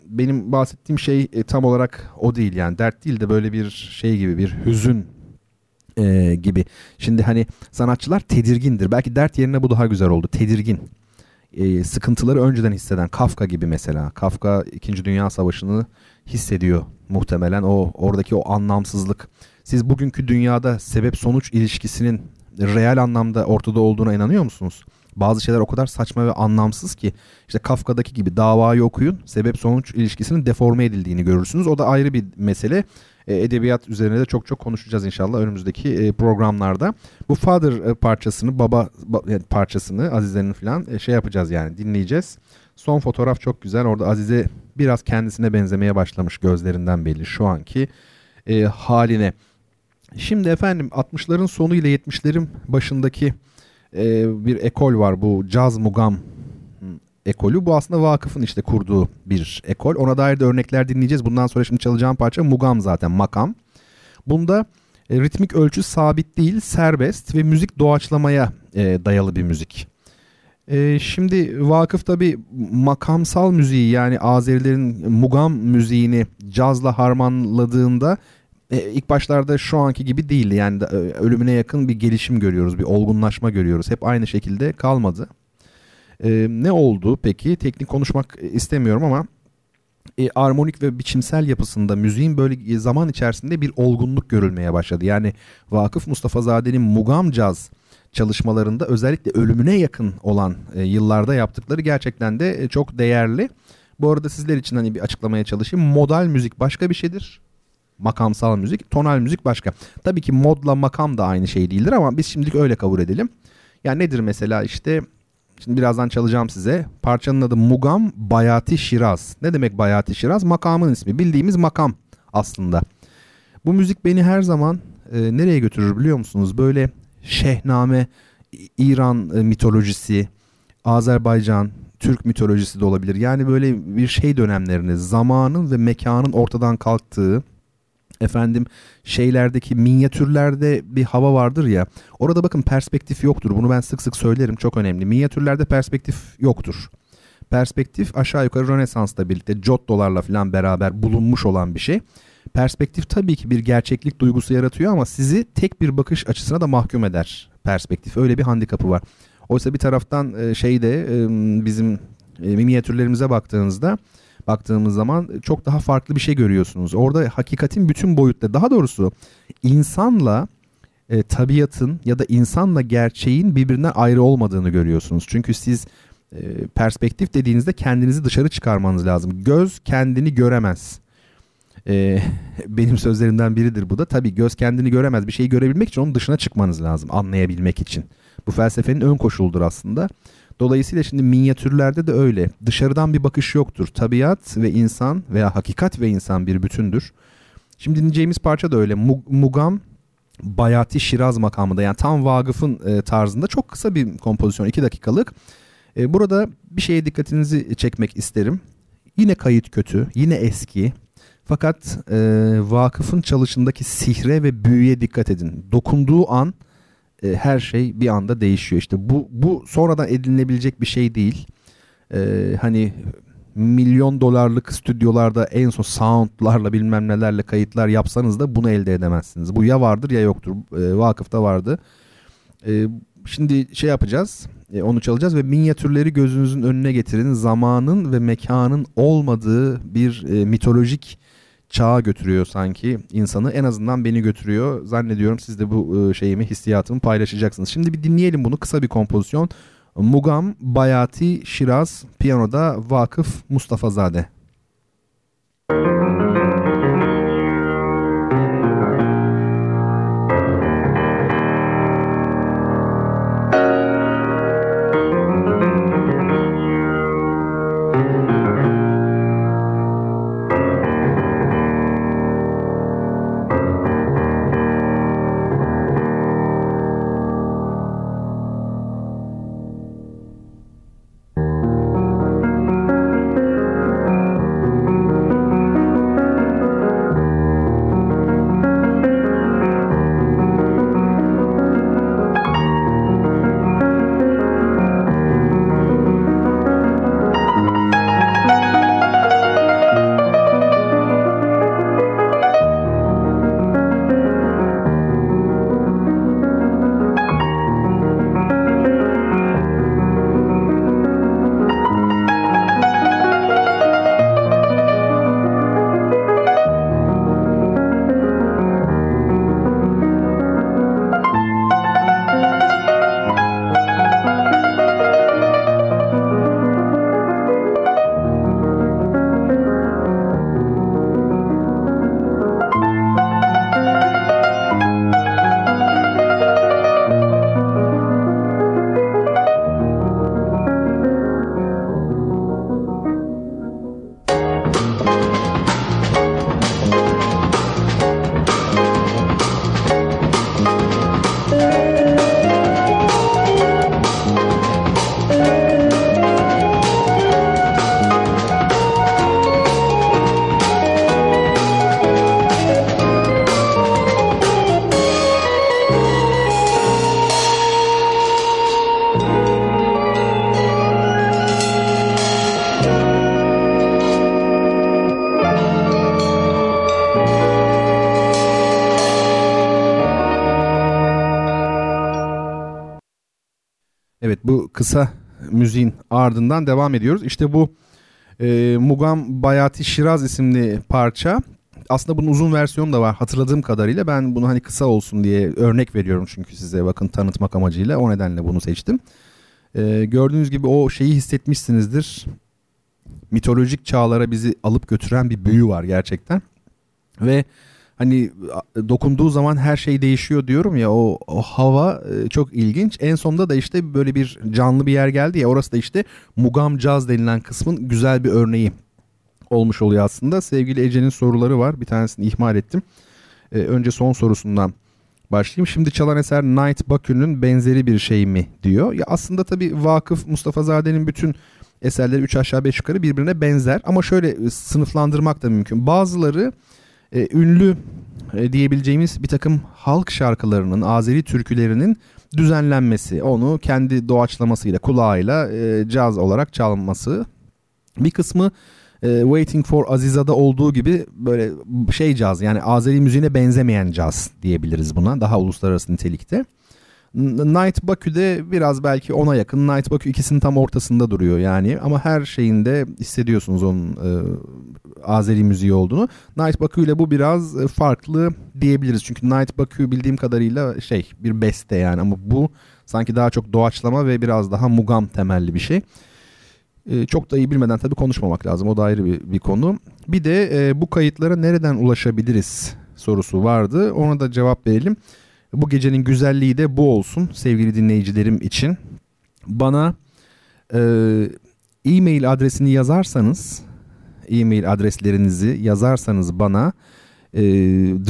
benim bahsettiğim şey e, tam olarak o değil yani. Dert değil de böyle bir şey gibi bir hüzün e, gibi. Şimdi hani sanatçılar tedirgindir. Belki dert yerine bu daha güzel oldu. Tedirgin e, sıkıntıları önceden hisseden Kafka gibi mesela. Kafka 2. Dünya Savaşı'nı hissediyor muhtemelen o oradaki o anlamsızlık. Siz bugünkü dünyada sebep sonuç ilişkisinin real anlamda ortada olduğuna inanıyor musunuz? Bazı şeyler o kadar saçma ve anlamsız ki işte Kafka'daki gibi davayı okuyun sebep sonuç ilişkisinin deforme edildiğini görürsünüz. O da ayrı bir mesele. E, edebiyat üzerine de çok çok konuşacağız inşallah önümüzdeki e, programlarda. Bu Father e, parçasını, baba parçasını Azize'nin falan şey yapacağız yani dinleyeceğiz. Son fotoğraf çok güzel. Orada Azize biraz kendisine benzemeye başlamış gözlerinden belli şu anki e, haline. Şimdi efendim 60'ların sonu ile 70'lerin başındaki e, bir ekol var bu Caz Mugam ekolü. Bu aslında vakıfın işte kurduğu bir ekol. Ona dair de örnekler dinleyeceğiz. Bundan sonra şimdi çalacağım parça Mugam zaten makam. Bunda E, ritmik ölçü sabit değil, serbest ve müzik doğaçlamaya e, dayalı bir müzik. E, şimdi Vakıf tabi makamsal müziği yani Azerilerin mugam müziğini cazla harmanladığında e, ilk başlarda şu anki gibi değildi. Yani e, ölümüne yakın bir gelişim görüyoruz, bir olgunlaşma görüyoruz. Hep aynı şekilde kalmadı. E, ne oldu peki? Teknik konuşmak istemiyorum ama e, armonik ve biçimsel yapısında müziğin böyle zaman içerisinde bir olgunluk görülmeye başladı. Yani Vakıf Mustafa Zade'nin Mugam Caz çalışmalarında özellikle ölümüne yakın olan e, yıllarda yaptıkları gerçekten de e, çok değerli. Bu arada sizler için hani bir açıklamaya çalışayım. Modal müzik başka bir şeydir. Makamsal müzik, tonal müzik başka. Tabii ki modla makam da aynı şey değildir ama biz şimdilik öyle kabul edelim. Yani nedir mesela işte Şimdi birazdan çalacağım size. Parçanın adı Mugam Bayati Şiraz. Ne demek Bayati Şiraz? Makamın ismi. Bildiğimiz makam aslında. Bu müzik beni her zaman e, nereye götürür biliyor musunuz? Böyle Şehname, İran e, mitolojisi, Azerbaycan, Türk mitolojisi de olabilir. Yani böyle bir şey dönemlerini, zamanın ve mekanın ortadan kalktığı, efendim şeylerdeki minyatürlerde bir hava vardır ya. Orada bakın perspektif yoktur. Bunu ben sık sık söylerim çok önemli. Minyatürlerde perspektif yoktur. Perspektif aşağı yukarı Rönesans'la birlikte Giotto'larla falan beraber bulunmuş olan bir şey. Perspektif tabii ki bir gerçeklik duygusu yaratıyor ama sizi tek bir bakış açısına da mahkum eder perspektif. Öyle bir handikapı var. Oysa bir taraftan şeyde bizim minyatürlerimize baktığınızda baktığımız zaman çok daha farklı bir şey görüyorsunuz. Orada hakikatin bütün boyutları daha doğrusu insanla e, tabiatın ya da insanla gerçeğin birbirinden ayrı olmadığını görüyorsunuz. Çünkü siz e, perspektif dediğinizde kendinizi dışarı çıkarmanız lazım. Göz kendini göremez. E, [LAUGHS] benim sözlerimden biridir bu da. Tabii göz kendini göremez. Bir şeyi görebilmek için onun dışına çıkmanız lazım anlayabilmek için. Bu felsefenin ön koşuludur aslında. Dolayısıyla şimdi minyatürlerde de öyle. Dışarıdan bir bakış yoktur. Tabiat ve insan veya hakikat ve insan bir bütündür. Şimdi dinleyeceğimiz parça da öyle. Mugam Bayati Şiraz makamında yani tam Vagıf'ın e, tarzında çok kısa bir kompozisyon 2 dakikalık. E, burada bir şeye dikkatinizi çekmek isterim. Yine kayıt kötü, yine eski. Fakat e, Vakıf'ın çalışındaki sihre ve büyüye dikkat edin. Dokunduğu an e, her şey bir anda değişiyor. İşte bu bu sonradan edinilebilecek bir şey değil. E, hani milyon dolarlık stüdyolarda en son soundlarla bilmem nelerle kayıtlar yapsanız da bunu elde edemezsiniz. Bu ya vardır ya yoktur. E, vakıfta vardı. E, şimdi şey yapacağız. E, onu çalacağız ve minyatürleri gözünüzün önüne getirin. Zamanın ve mekanın olmadığı bir e, mitolojik çağa götürüyor sanki insanı. En azından beni götürüyor. Zannediyorum siz de bu e, şeyimi, hissiyatımı paylaşacaksınız. Şimdi bir dinleyelim bunu. Kısa bir kompozisyon. Mugam Bayati Şiraz, piyanoda Vakıf Mustafazade. Kısa müziğin ardından devam ediyoruz. İşte bu e, Mugam Bayati Şiraz isimli parça. Aslında bunun uzun versiyonu da var hatırladığım kadarıyla. Ben bunu hani kısa olsun diye örnek veriyorum çünkü size bakın tanıtmak amacıyla. O nedenle bunu seçtim. E, gördüğünüz gibi o şeyi hissetmişsinizdir. Mitolojik çağlara bizi alıp götüren bir büyü var gerçekten. Ve hani dokunduğu zaman her şey değişiyor diyorum ya o, o hava e, çok ilginç. En sonunda da işte böyle bir canlı bir yer geldi ya orası da işte Mugam Jazz denilen kısmın güzel bir örneği olmuş oluyor aslında. Sevgili Ece'nin soruları var bir tanesini ihmal ettim. Ee, önce son sorusundan başlayayım. Şimdi çalan eser Night Bakü'nün benzeri bir şey mi diyor. Ya aslında tabii Vakıf Mustafa Zade'nin bütün eserleri 3 aşağı 5 yukarı birbirine benzer ama şöyle e, sınıflandırmak da mümkün. Bazıları e, ünlü e, diyebileceğimiz bir takım halk şarkılarının, Azeri türkülerinin düzenlenmesi, onu kendi doğaçlamasıyla, kulağıyla e, caz olarak çalması. Bir kısmı e, Waiting for Aziza'da olduğu gibi böyle şey caz yani Azeri müziğine benzemeyen caz diyebiliriz buna daha uluslararası nitelikte. Night Bakü'de biraz belki ona yakın. Night Bakü ikisinin tam ortasında duruyor yani. Ama her şeyinde hissediyorsunuz onun e, Azeri müziği olduğunu. Night Bakü ile bu biraz e, farklı diyebiliriz. Çünkü Night Bakü bildiğim kadarıyla şey bir beste yani. Ama bu sanki daha çok doğaçlama ve biraz daha mugam temelli bir şey. E, çok da iyi bilmeden tabii konuşmamak lazım. O da ayrı bir, bir konu. Bir de e, bu kayıtlara nereden ulaşabiliriz sorusu vardı. Ona da cevap verelim. Bu gecenin güzelliği de bu olsun sevgili dinleyicilerim için. Bana e, e-mail adresini yazarsanız, e-mail adreslerinizi yazarsanız bana e,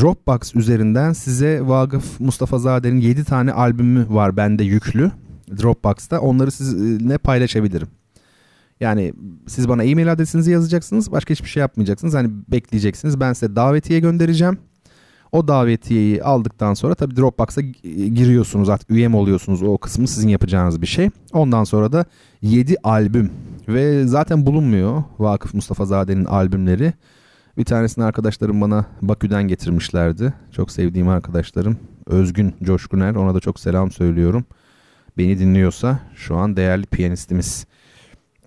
Dropbox üzerinden size Vagıf Mustafa Zade'nin 7 tane albümü var bende yüklü Dropbox'ta. Onları sizinle paylaşabilirim. Yani siz bana e-mail adresinizi yazacaksınız. Başka hiçbir şey yapmayacaksınız. Hani bekleyeceksiniz. Ben size davetiye göndereceğim. O davetiyeyi aldıktan sonra tabii Dropbox'a giriyorsunuz artık üye mi oluyorsunuz o kısmı sizin yapacağınız bir şey. Ondan sonra da 7 albüm ve zaten bulunmuyor Vakıf Mustafa Zade'nin albümleri. Bir tanesini arkadaşlarım bana Bakü'den getirmişlerdi. Çok sevdiğim arkadaşlarım. Özgün Coşkuner ona da çok selam söylüyorum. Beni dinliyorsa şu an değerli piyanistimiz.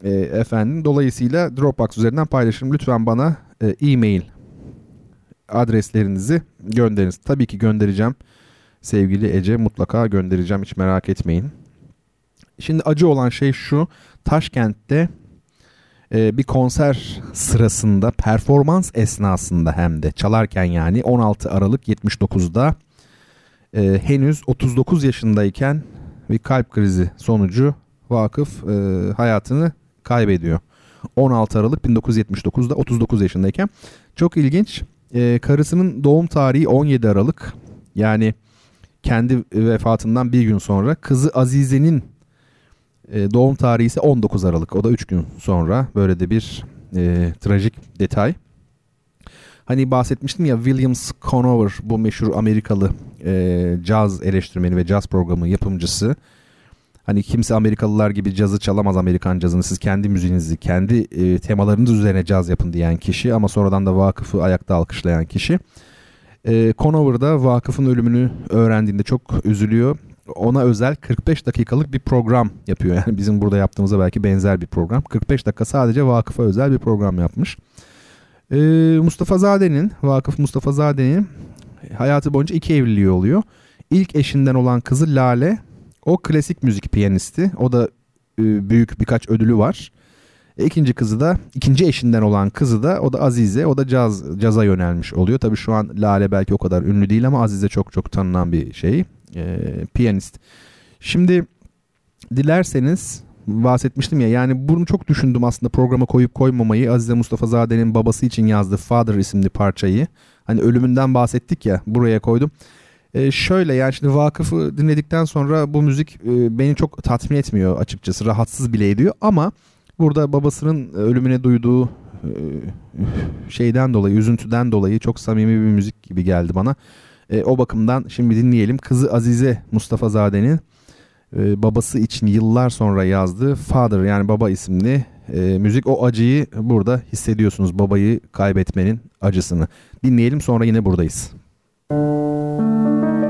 E, efendim dolayısıyla Dropbox üzerinden paylaşın. Lütfen bana e, e-mail adreslerinizi gönderiniz. Tabii ki göndereceğim. Sevgili Ece mutlaka göndereceğim hiç merak etmeyin. Şimdi acı olan şey şu. Taşkent'te e, bir konser sırasında performans esnasında hem de çalarken yani 16 Aralık 79'da e, henüz 39 yaşındayken bir kalp krizi sonucu Vakıf e, hayatını kaybediyor. 16 Aralık 1979'da 39 yaşındayken. Çok ilginç e, karısının doğum tarihi 17 Aralık. Yani kendi vefatından bir gün sonra. Kızı Azize'nin e, doğum tarihi ise 19 Aralık. O da 3 gün sonra. Böyle de bir e, trajik detay. Hani bahsetmiştim ya Williams Conover bu meşhur Amerikalı e, caz eleştirmeni ve caz programı yapımcısı. Hani kimse Amerikalılar gibi cazı çalamaz Amerikan cazını. Siz kendi müziğinizi, kendi e, temalarınız üzerine caz yapın diyen kişi ama sonradan da Vakıf'ı ayakta alkışlayan kişi. E, Conover da Vakıf'ın ölümünü öğrendiğinde çok üzülüyor. Ona özel 45 dakikalık bir program yapıyor. Yani bizim burada yaptığımıza belki benzer bir program. 45 dakika sadece Vakıf'a özel bir program yapmış. E, Mustafa Zade'nin, Vakıf Mustafa Zade'nin hayatı boyunca iki evliliği oluyor. İlk eşinden olan kızı Lale o klasik müzik piyanisti. O da e, büyük birkaç ödülü var. E, ikinci kızı da ikinci eşinden olan kızı da o da Azize. O da caz caza yönelmiş oluyor. Tabii şu an Lale belki o kadar ünlü değil ama Azize çok çok tanınan bir şey. E, piyanist. Şimdi dilerseniz bahsetmiştim ya yani bunu çok düşündüm aslında programa koyup koymamayı Azize Mustafa Zade'nin babası için yazdığı Father isimli parçayı. Hani ölümünden bahsettik ya buraya koydum. E, şöyle yani şimdi Vakıf'ı dinledikten sonra bu müzik e, beni çok tatmin etmiyor açıkçası. Rahatsız bile ediyor ama burada babasının ölümüne duyduğu e, şeyden dolayı, üzüntüden dolayı çok samimi bir müzik gibi geldi bana. E, o bakımdan şimdi dinleyelim. Kızı Azize Mustafa Zade'nin e, babası için yıllar sonra yazdığı Father yani baba isimli e, müzik. O acıyı burada hissediyorsunuz. Babayı kaybetmenin acısını. Dinleyelim sonra yine buradayız. thank you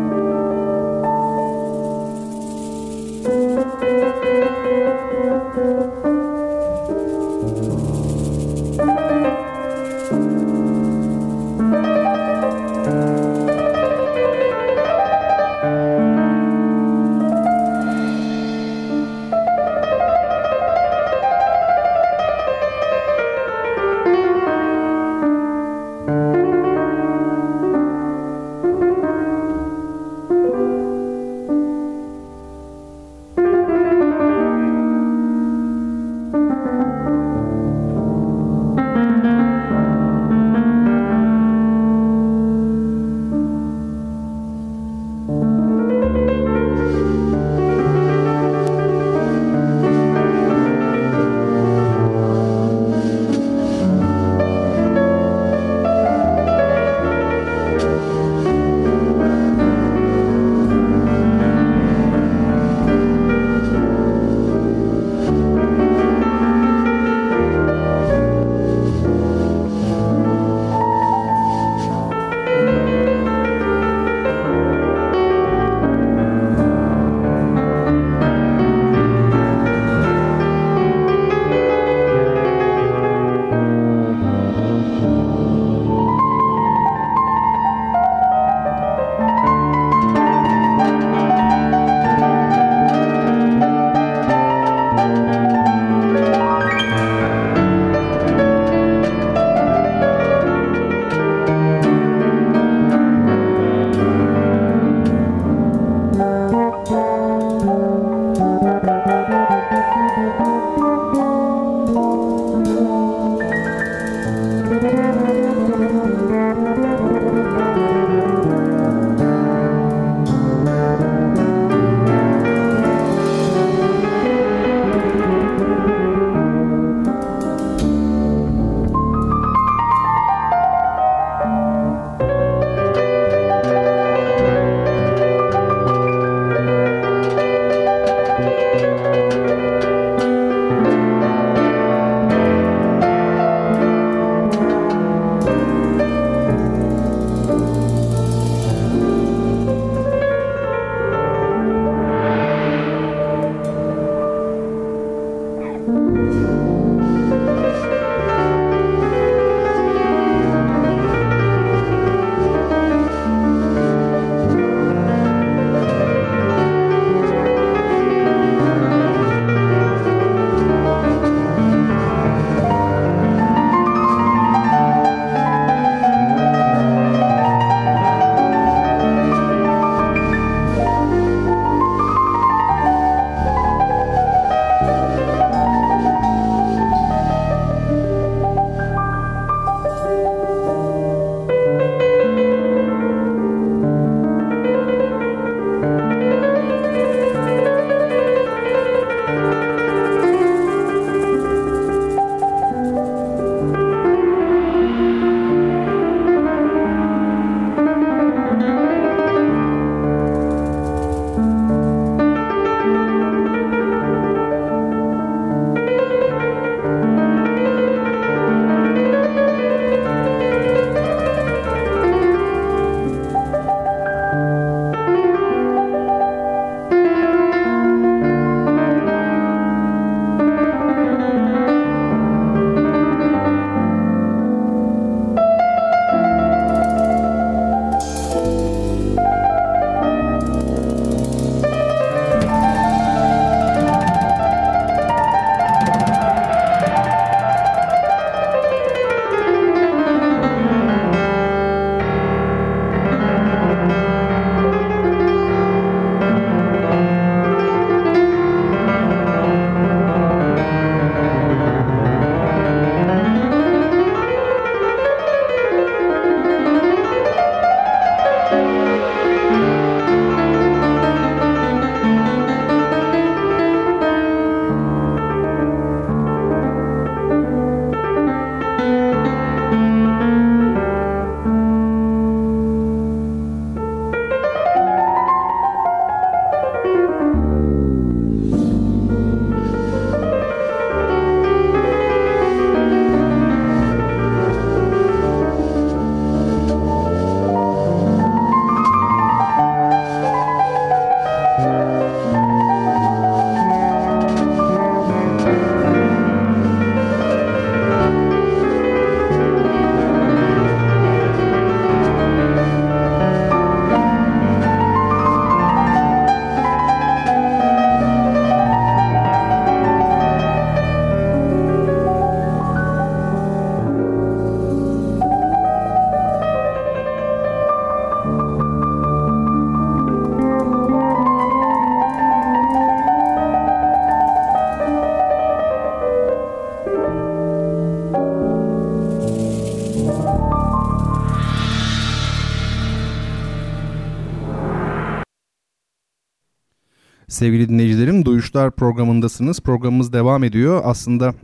Sevgili dinleyicilerim, Duyuşlar programındasınız. Programımız devam ediyor. Aslında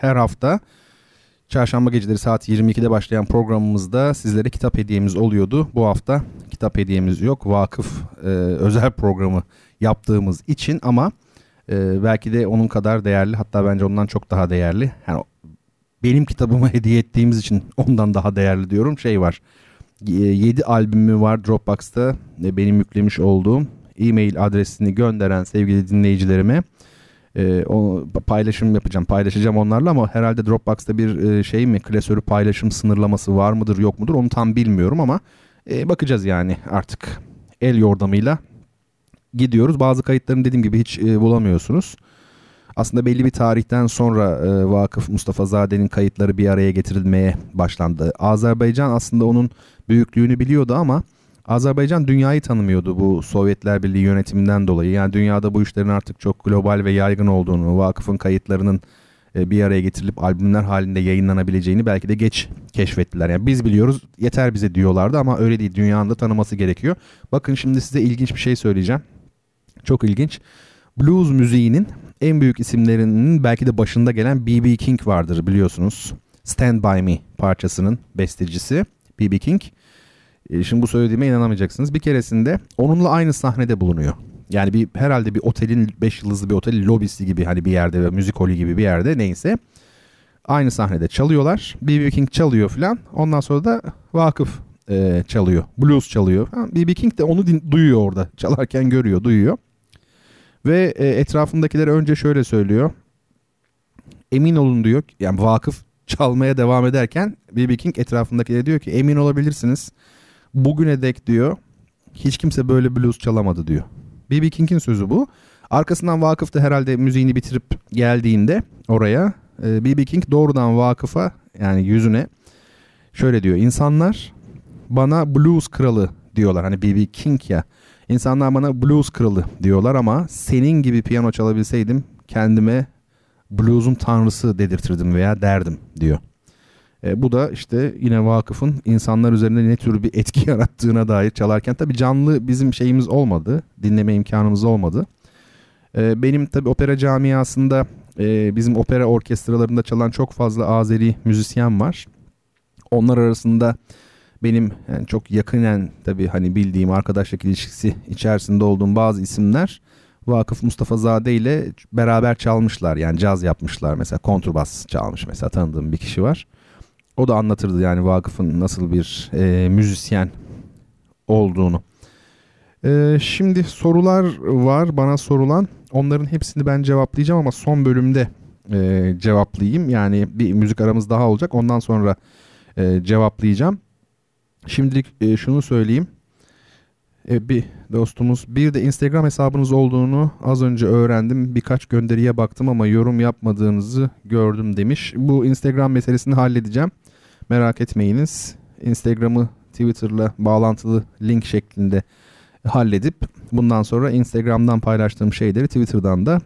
her hafta çarşamba geceleri saat 22'de başlayan programımızda sizlere kitap hediyemiz oluyordu. Bu hafta kitap hediyemiz yok. Vakıf e, özel programı yaptığımız için ama e, belki de onun kadar değerli hatta bence ondan çok daha değerli. Yani benim kitabımı [LAUGHS] hediye ettiğimiz için ondan daha değerli diyorum. Şey var. 7 albümü var Dropbox'ta benim yüklemiş olduğum e-mail adresini gönderen sevgili dinleyicilerime e, o paylaşım yapacağım paylaşacağım onlarla ama herhalde Dropbox'ta bir e, şey mi klasörü paylaşım sınırlaması var mıdır yok mudur onu tam bilmiyorum ama e, bakacağız yani artık el yordamıyla gidiyoruz bazı kayıtlarını dediğim gibi hiç e, bulamıyorsunuz. Aslında belli bir tarihten sonra e, Vakıf Mustafa Zade'nin kayıtları bir araya getirilmeye başlandı. Azerbaycan aslında onun büyüklüğünü biliyordu ama Azerbaycan dünyayı tanımıyordu bu Sovyetler Birliği yönetiminden dolayı. Yani dünyada bu işlerin artık çok global ve yaygın olduğunu, vakıfın kayıtlarının e, bir araya getirilip albümler halinde yayınlanabileceğini belki de geç keşfettiler. Yani biz biliyoruz yeter bize diyorlardı ama öyle değil. Dünyanın da tanıması gerekiyor. Bakın şimdi size ilginç bir şey söyleyeceğim. Çok ilginç. Blues müziğinin en büyük isimlerinin belki de başında gelen B.B. King vardır biliyorsunuz. Stand By Me parçasının bestecisi B.B. King. E, şimdi bu söylediğime inanamayacaksınız. Bir keresinde onunla aynı sahnede bulunuyor. Yani bir herhalde bir otelin 5 yıldızlı bir otelin lobisi gibi hani bir yerde ve müzik holi gibi bir yerde neyse. Aynı sahnede çalıyorlar. B.B. King çalıyor filan. Ondan sonra da Vakıf e, çalıyor. Blues çalıyor. B.B. King de onu din- duyuyor orada. Çalarken görüyor, duyuyor. Ve e, etrafındakiler önce şöyle söylüyor. Emin olun diyor. Yani Vakıf çalmaya devam ederken B.B. King etrafındakilere diyor ki emin olabilirsiniz bugüne dek diyor hiç kimse böyle blues çalamadı diyor. B.B. King'in sözü bu. Arkasından vakıf da herhalde müziğini bitirip geldiğinde oraya B.B. King doğrudan vakıfa yani yüzüne şöyle diyor. İnsanlar bana blues kralı diyorlar. Hani B.B. King ya. İnsanlar bana blues kralı diyorlar ama senin gibi piyano çalabilseydim kendime blues'un tanrısı dedirtirdim veya derdim diyor. E, bu da işte yine vakıfın insanlar üzerinde ne tür bir etki [LAUGHS] yarattığına dair çalarken tabi canlı bizim şeyimiz olmadı. Dinleme imkanımız olmadı. E, benim tabi opera camiasında e, bizim opera orkestralarında çalan çok fazla Azeri müzisyen var. Onlar arasında benim yani çok yakinen tabi hani bildiğim arkadaşlık ilişkisi içerisinde olduğum bazı isimler Vakıf Mustafa Zade ile beraber çalmışlar. Yani caz yapmışlar mesela kontrbas çalmış mesela tanıdığım bir kişi var. O da anlatırdı yani Vakıf'ın nasıl bir e, müzisyen olduğunu. E, şimdi sorular var bana sorulan. Onların hepsini ben cevaplayacağım ama son bölümde e, cevaplayayım. Yani bir müzik aramız daha olacak. Ondan sonra e, cevaplayacağım. Şimdilik e, şunu söyleyeyim. E, bir dostumuz bir de Instagram hesabınız olduğunu az önce öğrendim. Birkaç gönderiye baktım ama yorum yapmadığınızı gördüm demiş. Bu Instagram meselesini halledeceğim. Merak etmeyiniz. Instagram'ı Twitter'la bağlantılı link şeklinde halledip bundan sonra Instagram'dan paylaştığım şeyleri Twitter'dan da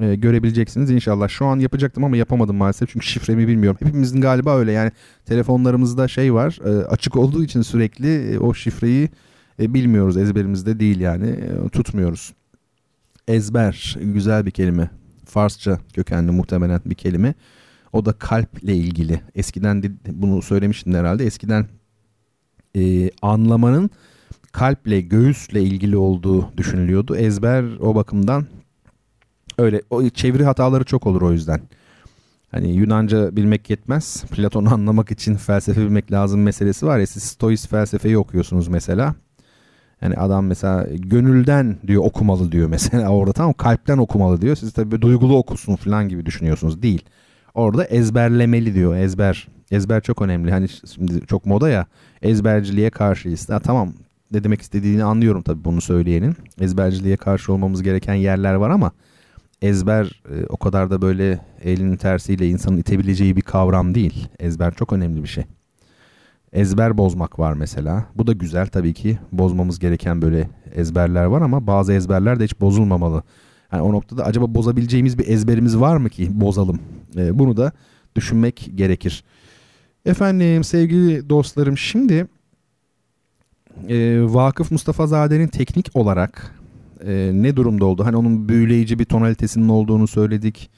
e, görebileceksiniz inşallah. Şu an yapacaktım ama yapamadım maalesef çünkü şifremi bilmiyorum. Hepimizin galiba öyle yani telefonlarımızda şey var e, açık olduğu için sürekli e, o şifreyi e, bilmiyoruz ezberimizde değil yani e, tutmuyoruz. Ezber güzel bir kelime. Farsça kökenli muhtemelen bir kelime. O da kalple ilgili. Eskiden de bunu söylemiştim herhalde. Eskiden e, anlamanın kalple, göğüsle ilgili olduğu düşünülüyordu. Ezber o bakımdan öyle. O çeviri hataları çok olur o yüzden. Hani Yunanca bilmek yetmez. Platon'u anlamak için felsefe bilmek lazım meselesi var ya. Siz Stois felsefeyi okuyorsunuz mesela. Yani adam mesela gönülden diyor okumalı diyor mesela orada tamam kalpten okumalı diyor. Siz tabii duygulu okusun falan gibi düşünüyorsunuz. Değil. Orada ezberlemeli diyor. Ezber. Ezber çok önemli. Hani şimdi çok moda ya. Ezberciliğe karşıyız. Ha, tamam ne demek istediğini anlıyorum tabii bunu söyleyenin. Ezberciliğe karşı olmamız gereken yerler var ama ezber e, o kadar da böyle elinin tersiyle insanın itebileceği bir kavram değil. Ezber çok önemli bir şey. Ezber bozmak var mesela. Bu da güzel tabii ki. Bozmamız gereken böyle ezberler var ama bazı ezberler de hiç bozulmamalı. Yani o noktada acaba bozabileceğimiz bir ezberimiz var mı ki bozalım? E, bunu da düşünmek gerekir. Efendim sevgili dostlarım şimdi e, Vakıf Mustafa Zade'nin teknik olarak e, ne durumda oldu? Hani onun büyüleyici bir tonalitesinin olduğunu söyledik.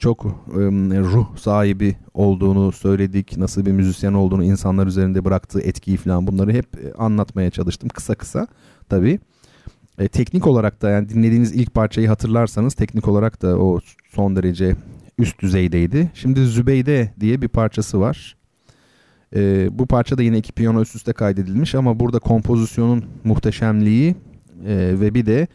Çok e, ruh sahibi olduğunu söyledik. Nasıl bir müzisyen olduğunu, insanlar üzerinde bıraktığı etkiyi falan bunları hep e, anlatmaya çalıştım kısa kısa tabii. E, teknik olarak da yani dinlediğiniz ilk parçayı hatırlarsanız teknik olarak da o son derece üst düzeydeydi. Şimdi Zübeyde diye bir parçası var. E, bu parça da yine iki piyano üst üste kaydedilmiş ama burada kompozisyonun muhteşemliği e, ve bir de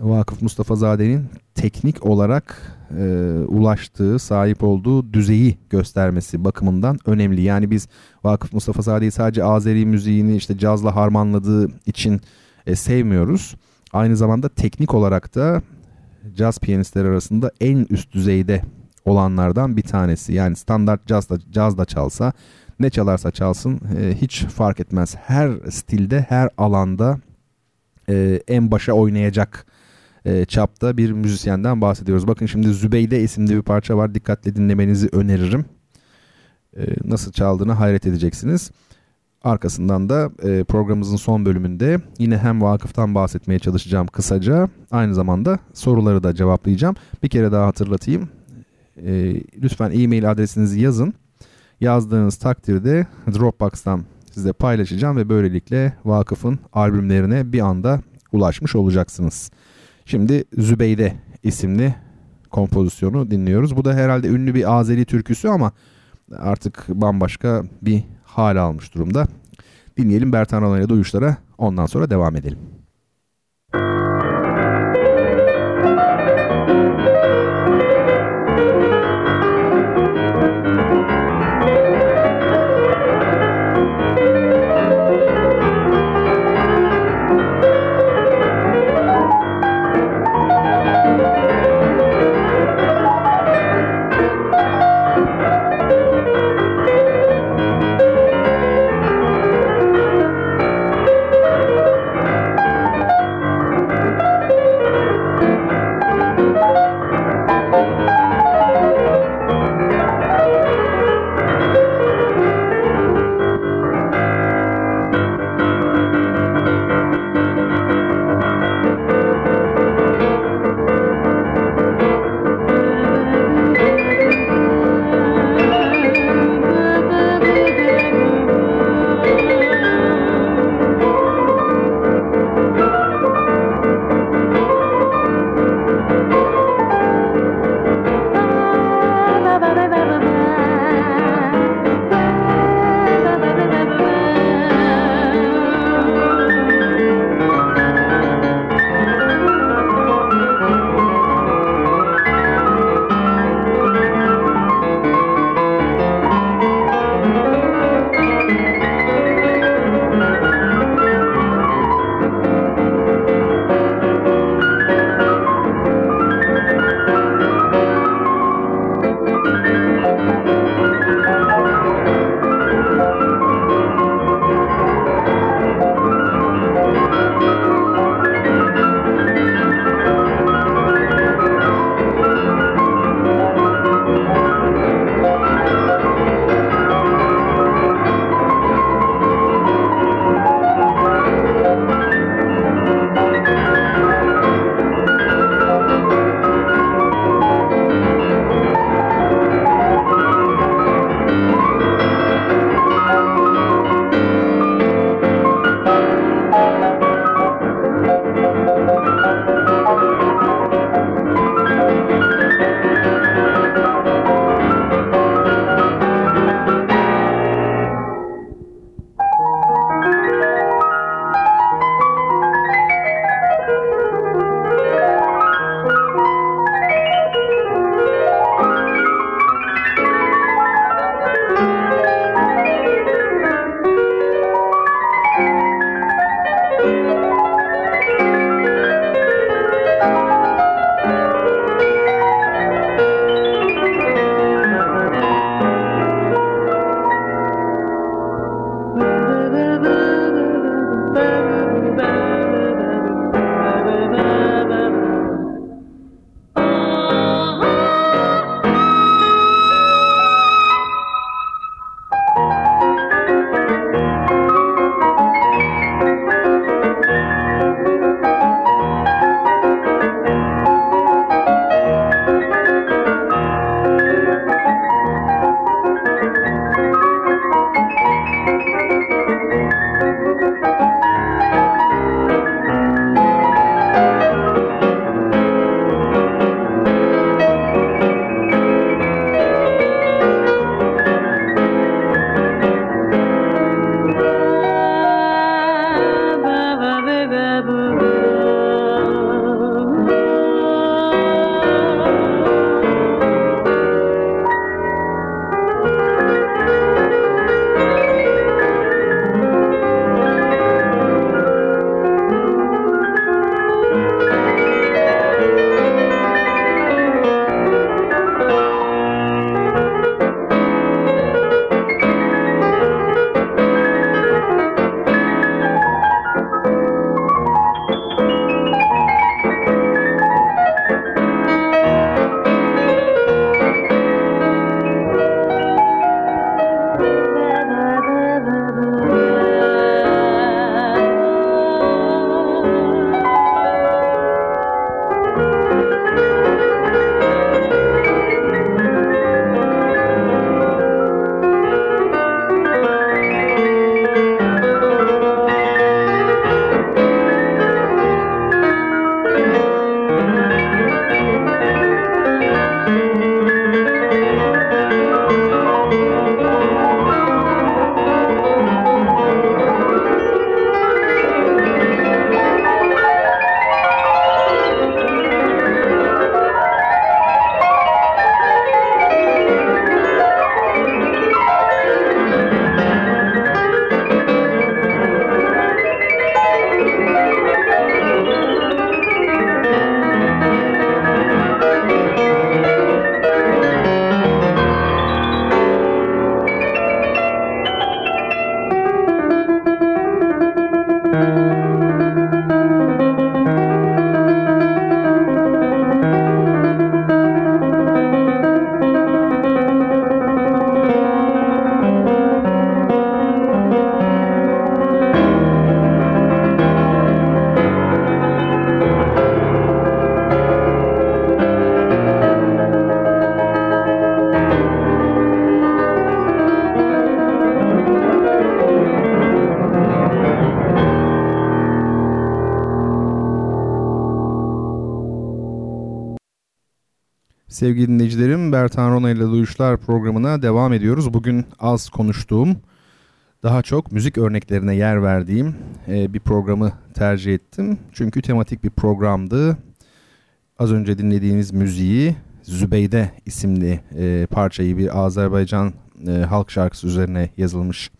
Vakıf Mustafa Zade'nin teknik olarak e, ulaştığı, sahip olduğu düzeyi göstermesi bakımından önemli. Yani biz Vakıf Mustafa Zade'yi sadece Azeri müziğini işte cazla harmanladığı için e, sevmiyoruz. Aynı zamanda teknik olarak da caz piyanistleri arasında en üst düzeyde olanlardan bir tanesi. Yani standart caz da, caz da çalsa ne çalarsa çalsın e, hiç fark etmez. Her stilde her alanda e, en başa oynayacak e, çapta bir müzisyenden bahsediyoruz. Bakın şimdi Zübeyde isimli bir parça var. Dikkatle dinlemenizi öneririm. E, nasıl çaldığını hayret edeceksiniz. Arkasından da e, programımızın son bölümünde yine hem vakıftan bahsetmeye çalışacağım kısaca. Aynı zamanda soruları da cevaplayacağım. Bir kere daha hatırlatayım. E, lütfen e-mail adresinizi yazın. Yazdığınız takdirde Dropbox'tan size paylaşacağım ve böylelikle vakıfın albümlerine bir anda ulaşmış olacaksınız. Şimdi Zübeyde isimli kompozisyonu dinliyoruz. Bu da herhalde ünlü bir Azeri türküsü ama artık bambaşka bir hal almış durumda. Dinleyelim Bertan Alan'a duyuşlara ondan sonra devam edelim. Sevgili dinleyicilerim, Bertan Rona ile Duyuşlar programına devam ediyoruz. Bugün az konuştuğum, daha çok müzik örneklerine yer verdiğim e, bir programı tercih ettim. Çünkü tematik bir programdı. Az önce dinlediğiniz müziği Zübeyde isimli e, parçayı bir Azerbaycan e, halk şarkısı üzerine yazılmış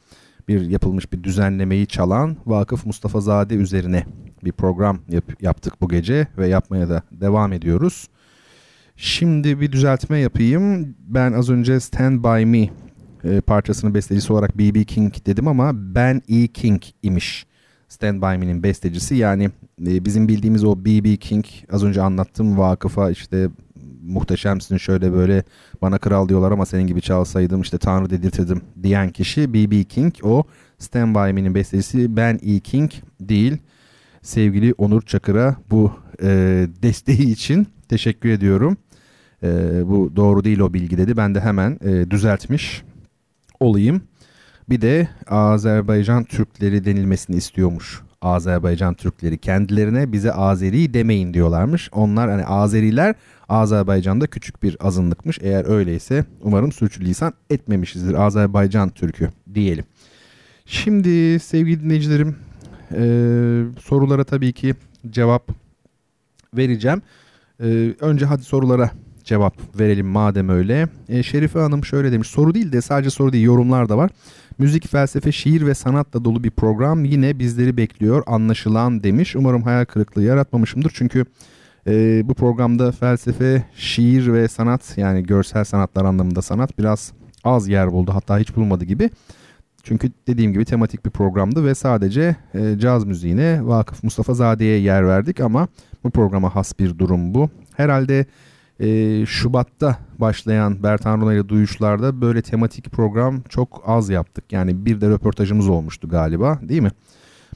bir yapılmış bir düzenlemeyi çalan Vakıf Mustafa Zade üzerine bir program yap, yaptık bu gece ve yapmaya da devam ediyoruz. Şimdi bir düzeltme yapayım. Ben az önce Stand By Me e, parçasının bestecisi olarak B.B. King dedim ama Ben E. King imiş. Stand By Me'nin bestecisi yani e, bizim bildiğimiz o B.B. King az önce anlattım vakıfa işte muhteşemsin şöyle böyle bana kral diyorlar ama senin gibi çalsaydım işte tanrı dedirtirdim diyen kişi B.B. King o Stand By Me'nin bestecisi Ben E. King değil. Sevgili Onur Çakır'a bu e, desteği için teşekkür ediyorum. E, bu doğru değil o bilgi dedi. Ben de hemen e, düzeltmiş olayım. Bir de Azerbaycan Türkleri denilmesini istiyormuş. Azerbaycan Türkleri kendilerine bize Azeri demeyin diyorlarmış. Onlar hani Azeriler Azerbaycan'da küçük bir azınlıkmış. Eğer öyleyse umarım sürçülisan etmemişizdir Azerbaycan Türkü diyelim. Şimdi sevgili dinleyicilerim e, sorulara tabii ki cevap vereceğim. E, önce hadi sorulara cevap verelim madem öyle. E, Şerife Hanım şöyle demiş. Soru değil de sadece soru değil yorumlar da var. Müzik, felsefe, şiir ve sanatla dolu bir program yine bizleri bekliyor anlaşılan demiş. Umarım hayal kırıklığı yaratmamışımdır. Çünkü e, bu programda felsefe, şiir ve sanat yani görsel sanatlar anlamında sanat biraz az yer buldu. Hatta hiç bulmadı gibi. Çünkü dediğim gibi tematik bir programdı ve sadece e, caz müziğine Vakıf Mustafa Zade'ye yer verdik ama bu programa has bir durum bu. Herhalde e, Şubat'ta başlayan Bertan Rona ile Duyuşlar'da böyle tematik program çok az yaptık. Yani bir de röportajımız olmuştu galiba değil mi?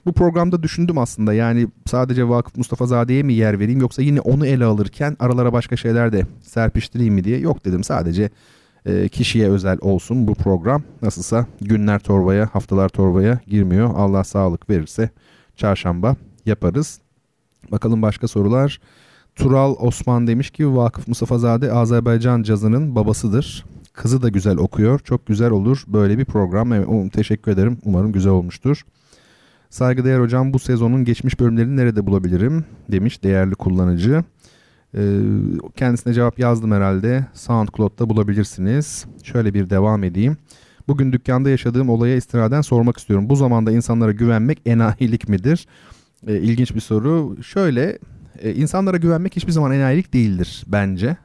Bu programda düşündüm aslında yani sadece Vakıf Mustafa Zade'ye mi yer vereyim yoksa yine onu ele alırken aralara başka şeyler de serpiştireyim mi diye. Yok dedim sadece e, kişiye özel olsun bu program. Nasılsa günler torbaya haftalar torbaya girmiyor. Allah sağlık verirse çarşamba yaparız. Bakalım başka sorular. Tural Osman demiş ki Vakıf Mustafazade Azerbaycan cazının babasıdır. Kızı da güzel okuyor. Çok güzel olur böyle bir program. Evet, um, teşekkür ederim. Umarım güzel olmuştur. Saygıdeğer hocam bu sezonun geçmiş bölümlerini nerede bulabilirim demiş değerli kullanıcı. Ee, kendisine cevap yazdım herhalde. SoundCloud'da bulabilirsiniz. Şöyle bir devam edeyim. Bugün dükkanda yaşadığım olaya istinaden sormak istiyorum. Bu zamanda insanlara güvenmek enayilik midir? Ee, ilginç bir soru. Şöyle e, insanlara güvenmek hiçbir zaman enayilik değildir bence.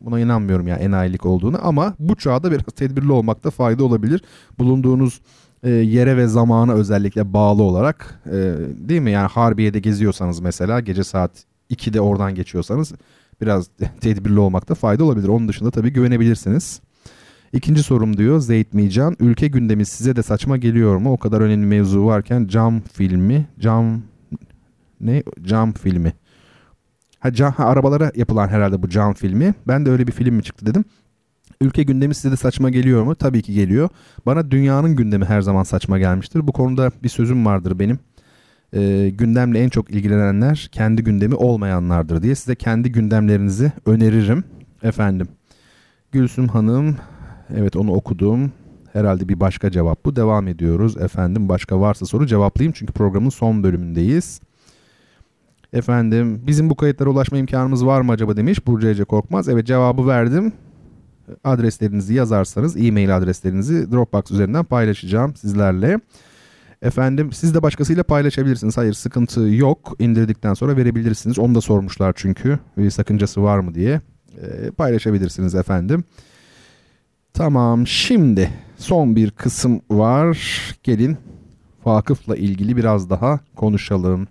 Buna inanmıyorum ya enayilik olduğunu ama bu çağda biraz [LAUGHS] tedbirli olmakta fayda olabilir. Bulunduğunuz e, yere ve zamana özellikle bağlı olarak e, değil mi? Yani Harbiye'de geziyorsanız mesela gece saat 2'de oradan geçiyorsanız biraz [LAUGHS] tedbirli olmakta fayda olabilir. Onun dışında tabii güvenebilirsiniz. İkinci sorum diyor Zeyt Mican. Ülke gündemi size de saçma geliyor mu? O kadar önemli mevzu varken cam filmi, cam ne? Cam filmi. Ha, cam, ha, arabalara yapılan herhalde bu cam filmi. Ben de öyle bir film mi çıktı dedim. Ülke gündemi size de saçma geliyor mu? Tabii ki geliyor. Bana dünyanın gündemi her zaman saçma gelmiştir. Bu konuda bir sözüm vardır benim. Ee, gündemle en çok ilgilenenler kendi gündemi olmayanlardır diye size kendi gündemlerinizi öneririm efendim. Gülsüm Hanım, evet onu okudum. Herhalde bir başka cevap bu. Devam ediyoruz efendim. Başka varsa soru cevaplayayım çünkü programın son bölümündeyiz. Efendim bizim bu kayıtlara ulaşma imkanımız var mı acaba demiş Burcu Ece Korkmaz. Evet cevabı verdim. Adreslerinizi yazarsanız e-mail adreslerinizi Dropbox üzerinden paylaşacağım sizlerle. Efendim siz de başkasıyla paylaşabilirsiniz. Hayır sıkıntı yok. İndirdikten sonra verebilirsiniz. Onu da sormuşlar çünkü. Bir sakıncası var mı diye. E, paylaşabilirsiniz efendim. Tamam şimdi son bir kısım var. Gelin Vakıf'la ilgili biraz daha konuşalım.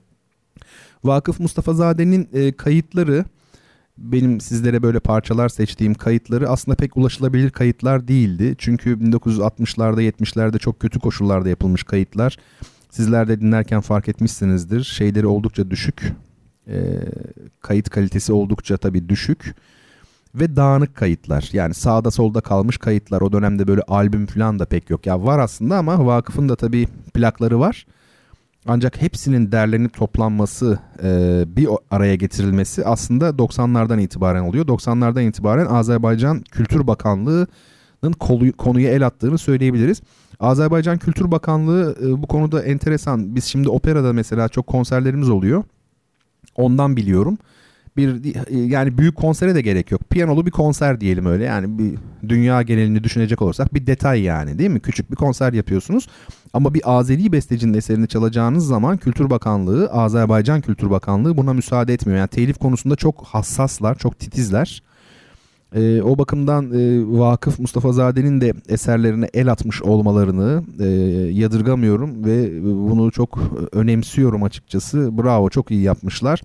Vakıf Mustafazade'nin e, kayıtları benim sizlere böyle parçalar seçtiğim kayıtları aslında pek ulaşılabilir kayıtlar değildi. Çünkü 1960'larda 70'lerde çok kötü koşullarda yapılmış kayıtlar. Sizler de dinlerken fark etmişsinizdir. Şeyleri oldukça düşük. E, kayıt kalitesi oldukça tabii düşük. Ve dağınık kayıtlar. Yani sağda solda kalmış kayıtlar. O dönemde böyle albüm falan da pek yok. Ya var aslında ama vakıfın da tabii plakları var. Ancak hepsinin derlenip toplanması, e, bir araya getirilmesi aslında 90'lardan itibaren oluyor. 90'lardan itibaren Azerbaycan Kültür Bakanlığı'nın konuya el attığını söyleyebiliriz. Azerbaycan Kültür Bakanlığı e, bu konuda enteresan. Biz şimdi operada mesela çok konserlerimiz oluyor. Ondan biliyorum bir yani büyük konsere de gerek yok. Piyanolu bir konser diyelim öyle. Yani bir dünya genelini düşünecek olursak bir detay yani değil mi? Küçük bir konser yapıyorsunuz. Ama bir Azeri bestecinin eserini çalacağınız zaman Kültür Bakanlığı, Azerbaycan Kültür Bakanlığı buna müsaade etmiyor. Yani telif konusunda çok hassaslar, çok titizler. E, o bakımdan e, Vakıf Mustafa Zade'nin de eserlerine el atmış olmalarını e, yadırgamıyorum ve bunu çok önemsiyorum açıkçası. Bravo çok iyi yapmışlar.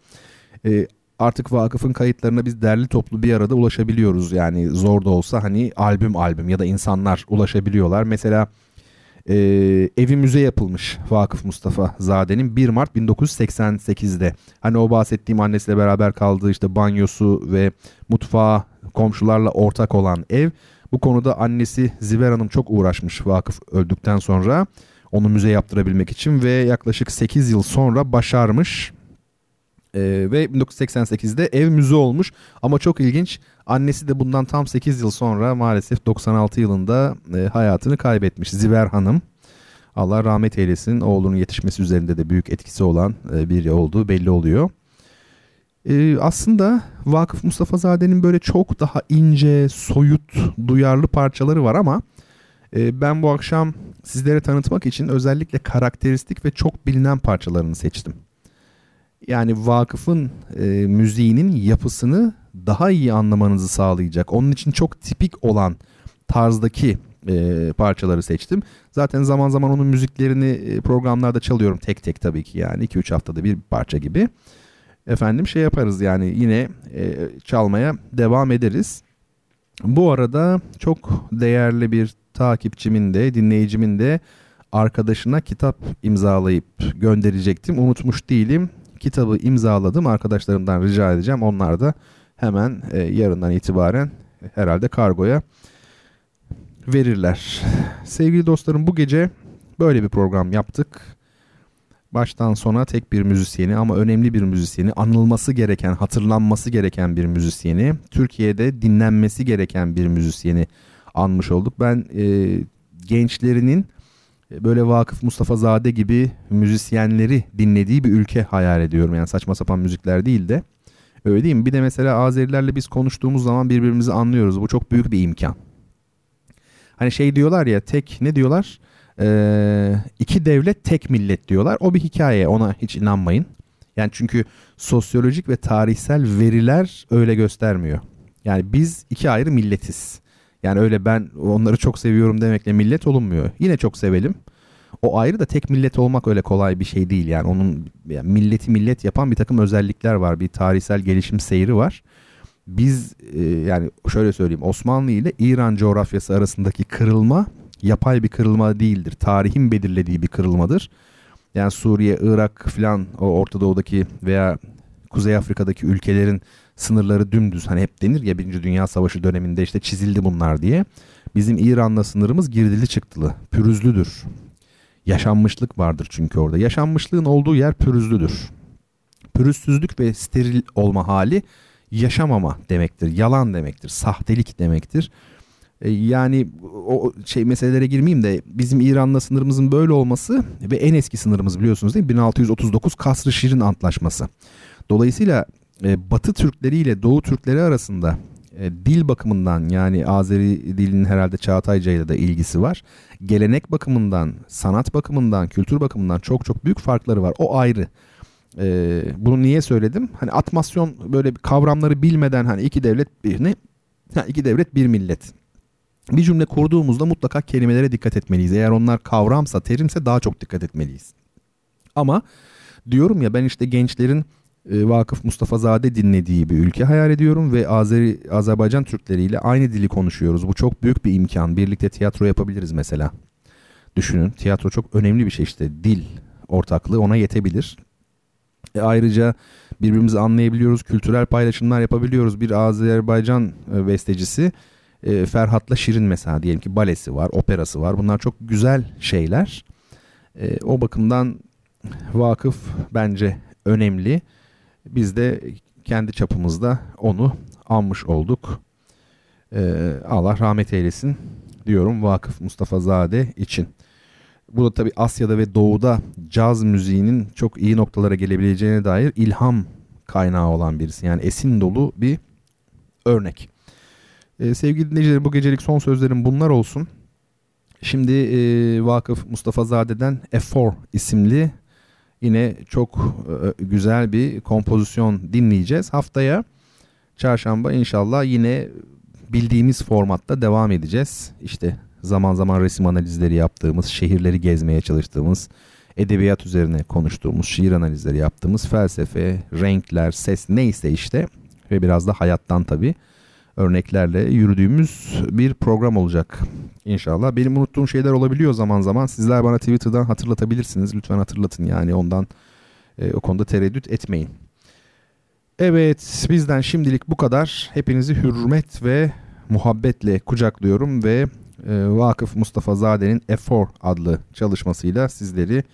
E, artık vakıfın kayıtlarına biz derli toplu bir arada ulaşabiliyoruz. Yani zor da olsa hani albüm albüm ya da insanlar ulaşabiliyorlar. Mesela e, evi müze yapılmış Vakıf Mustafa Zade'nin 1 Mart 1988'de. Hani o bahsettiğim annesiyle beraber kaldığı işte banyosu ve mutfağı komşularla ortak olan ev. Bu konuda annesi Ziver Hanım çok uğraşmış Vakıf öldükten sonra onu müze yaptırabilmek için ve yaklaşık 8 yıl sonra başarmış ee, ve 1988'de ev müze olmuş ama çok ilginç annesi de bundan tam 8 yıl sonra maalesef 96 yılında e, hayatını kaybetmiş Ziver Hanım. Allah rahmet eylesin oğlunun yetişmesi üzerinde de büyük etkisi olan e, biri olduğu belli oluyor. Ee, aslında Vakıf Mustafa Zade'nin böyle çok daha ince, soyut, duyarlı parçaları var ama e, ben bu akşam sizlere tanıtmak için özellikle karakteristik ve çok bilinen parçalarını seçtim yani vakıfın e, müziğinin yapısını daha iyi anlamanızı sağlayacak. Onun için çok tipik olan tarzdaki e, parçaları seçtim. Zaten zaman zaman onun müziklerini e, programlarda çalıyorum tek tek tabii ki yani 2-3 haftada bir parça gibi. Efendim şey yaparız yani yine e, çalmaya devam ederiz. Bu arada çok değerli bir takipçimin de dinleyicimin de arkadaşına kitap imzalayıp gönderecektim. Unutmuş değilim kitabı imzaladım. Arkadaşlarımdan rica edeceğim. Onlar da hemen e, yarından itibaren herhalde kargoya verirler. Sevgili dostlarım bu gece böyle bir program yaptık. Baştan sona tek bir müzisyeni ama önemli bir müzisyeni, anılması gereken, hatırlanması gereken bir müzisyeni, Türkiye'de dinlenmesi gereken bir müzisyeni anmış olduk. Ben e, gençlerinin böyle Vakıf Mustafa Zade gibi müzisyenleri dinlediği bir ülke hayal ediyorum. Yani saçma sapan müzikler değil de. Öyle değil mi? Bir de mesela Azerilerle biz konuştuğumuz zaman birbirimizi anlıyoruz. Bu çok büyük bir imkan. Hani şey diyorlar ya tek ne diyorlar? Ee, iki devlet tek millet diyorlar. O bir hikaye ona hiç inanmayın. Yani çünkü sosyolojik ve tarihsel veriler öyle göstermiyor. Yani biz iki ayrı milletiz. Yani öyle ben onları çok seviyorum demekle millet olunmuyor. Yine çok sevelim. O ayrı da tek millet olmak öyle kolay bir şey değil. Yani onun yani milleti millet yapan bir takım özellikler var. Bir tarihsel gelişim seyri var. Biz e, yani şöyle söyleyeyim Osmanlı ile İran coğrafyası arasındaki kırılma yapay bir kırılma değildir. Tarihin belirlediği bir kırılmadır. Yani Suriye, Irak filan o Orta Doğu'daki veya Kuzey Afrika'daki ülkelerin sınırları dümdüz hani hep denir ya Birinci Dünya Savaşı döneminde işte çizildi bunlar diye. Bizim İran'la sınırımız girdili çıktılı, pürüzlüdür. Yaşanmışlık vardır çünkü orada. Yaşanmışlığın olduğu yer pürüzlüdür. Pürüzsüzlük ve steril olma hali yaşamama demektir. Yalan demektir. Sahtelik demektir. E, yani o şey meselelere girmeyeyim de bizim İran'la sınırımızın böyle olması ve en eski sınırımız biliyorsunuz değil mi? 1639 Kasr-ı Şirin Antlaşması. Dolayısıyla e, Batı Türkleri ile Doğu Türkleri arasında e, dil bakımından yani Azeri dilinin herhalde Çağatayca ile de ilgisi var. Gelenek bakımından, sanat bakımından, kültür bakımından çok çok büyük farkları var. O ayrı. E, bunu niye söyledim? Hani atmasyon böyle kavramları bilmeden hani iki devlet bir ne? iki devlet bir millet. Bir cümle kurduğumuzda mutlaka kelimelere dikkat etmeliyiz. Eğer onlar kavramsa, terimse daha çok dikkat etmeliyiz. Ama diyorum ya ben işte gençlerin Vakıf Mustafa Zade dinlediği bir ülke hayal ediyorum ve Azeri Azerbaycan Türkleriyle aynı dili konuşuyoruz. Bu çok büyük bir imkan. Birlikte tiyatro yapabiliriz mesela. Düşünün tiyatro çok önemli bir şey işte dil ortaklığı ona yetebilir. E ayrıca birbirimizi anlayabiliyoruz, kültürel paylaşımlar yapabiliyoruz. Bir Azerbaycan e, bestecisi e, Ferhat'la Şirin mesela diyelim ki balesi var, operası var. Bunlar çok güzel şeyler. E, o bakımdan vakıf bence önemli. Biz de kendi çapımızda onu anmış olduk. Ee, Allah rahmet eylesin diyorum Vakıf Mustafa Zade için. Bu da tabi Asya'da ve Doğu'da caz müziğinin çok iyi noktalara gelebileceğine dair ilham kaynağı olan birisi. Yani esin dolu bir örnek. Ee, sevgili dinleyicilerim bu gecelik son sözlerim bunlar olsun. Şimdi e, Vakıf Mustafa Zade'den F4 isimli yine çok e, güzel bir kompozisyon dinleyeceğiz. Haftaya çarşamba inşallah yine bildiğimiz formatta devam edeceğiz. İşte zaman zaman resim analizleri yaptığımız, şehirleri gezmeye çalıştığımız, edebiyat üzerine konuştuğumuz, şiir analizleri yaptığımız, felsefe, renkler, ses neyse işte ve biraz da hayattan tabii örneklerle yürüdüğümüz bir program olacak inşallah. Benim unuttuğum şeyler olabiliyor zaman zaman. Sizler bana Twitter'dan hatırlatabilirsiniz. Lütfen hatırlatın yani ondan e, o konuda tereddüt etmeyin. Evet bizden şimdilik bu kadar. Hepinizi hürmet ve muhabbetle kucaklıyorum ve e, Vakıf Mustafa Zade'nin Efor adlı çalışmasıyla sizleri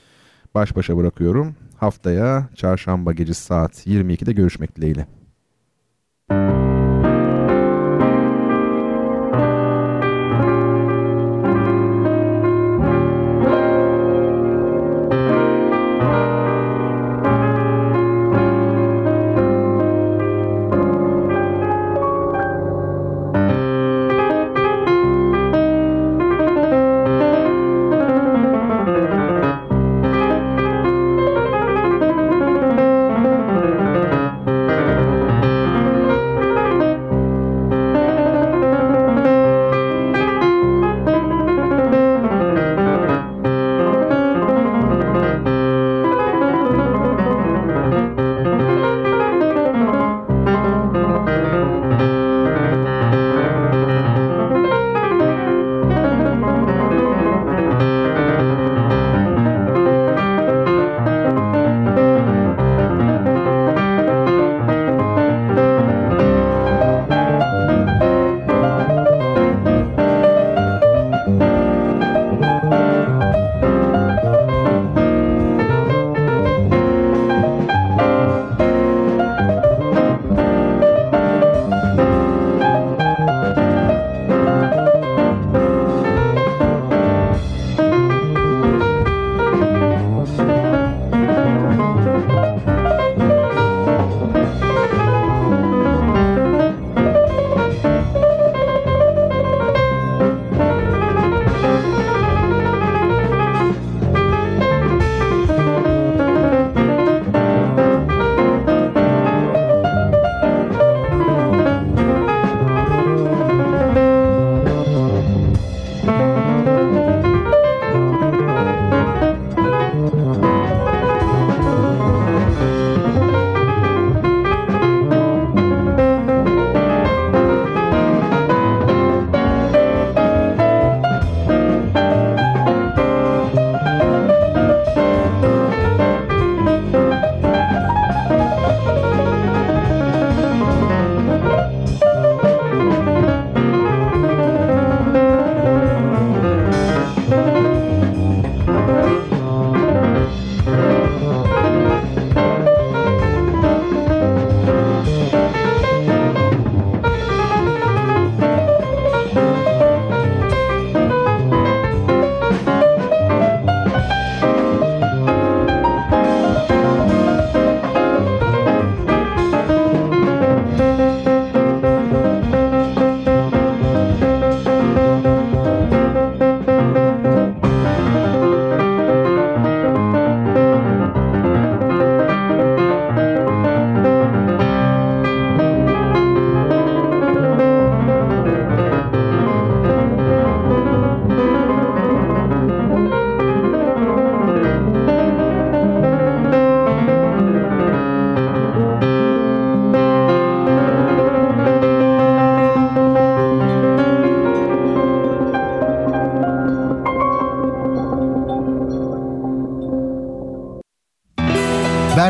baş başa bırakıyorum. Haftaya çarşamba gecesi saat 22'de görüşmek dileğiyle.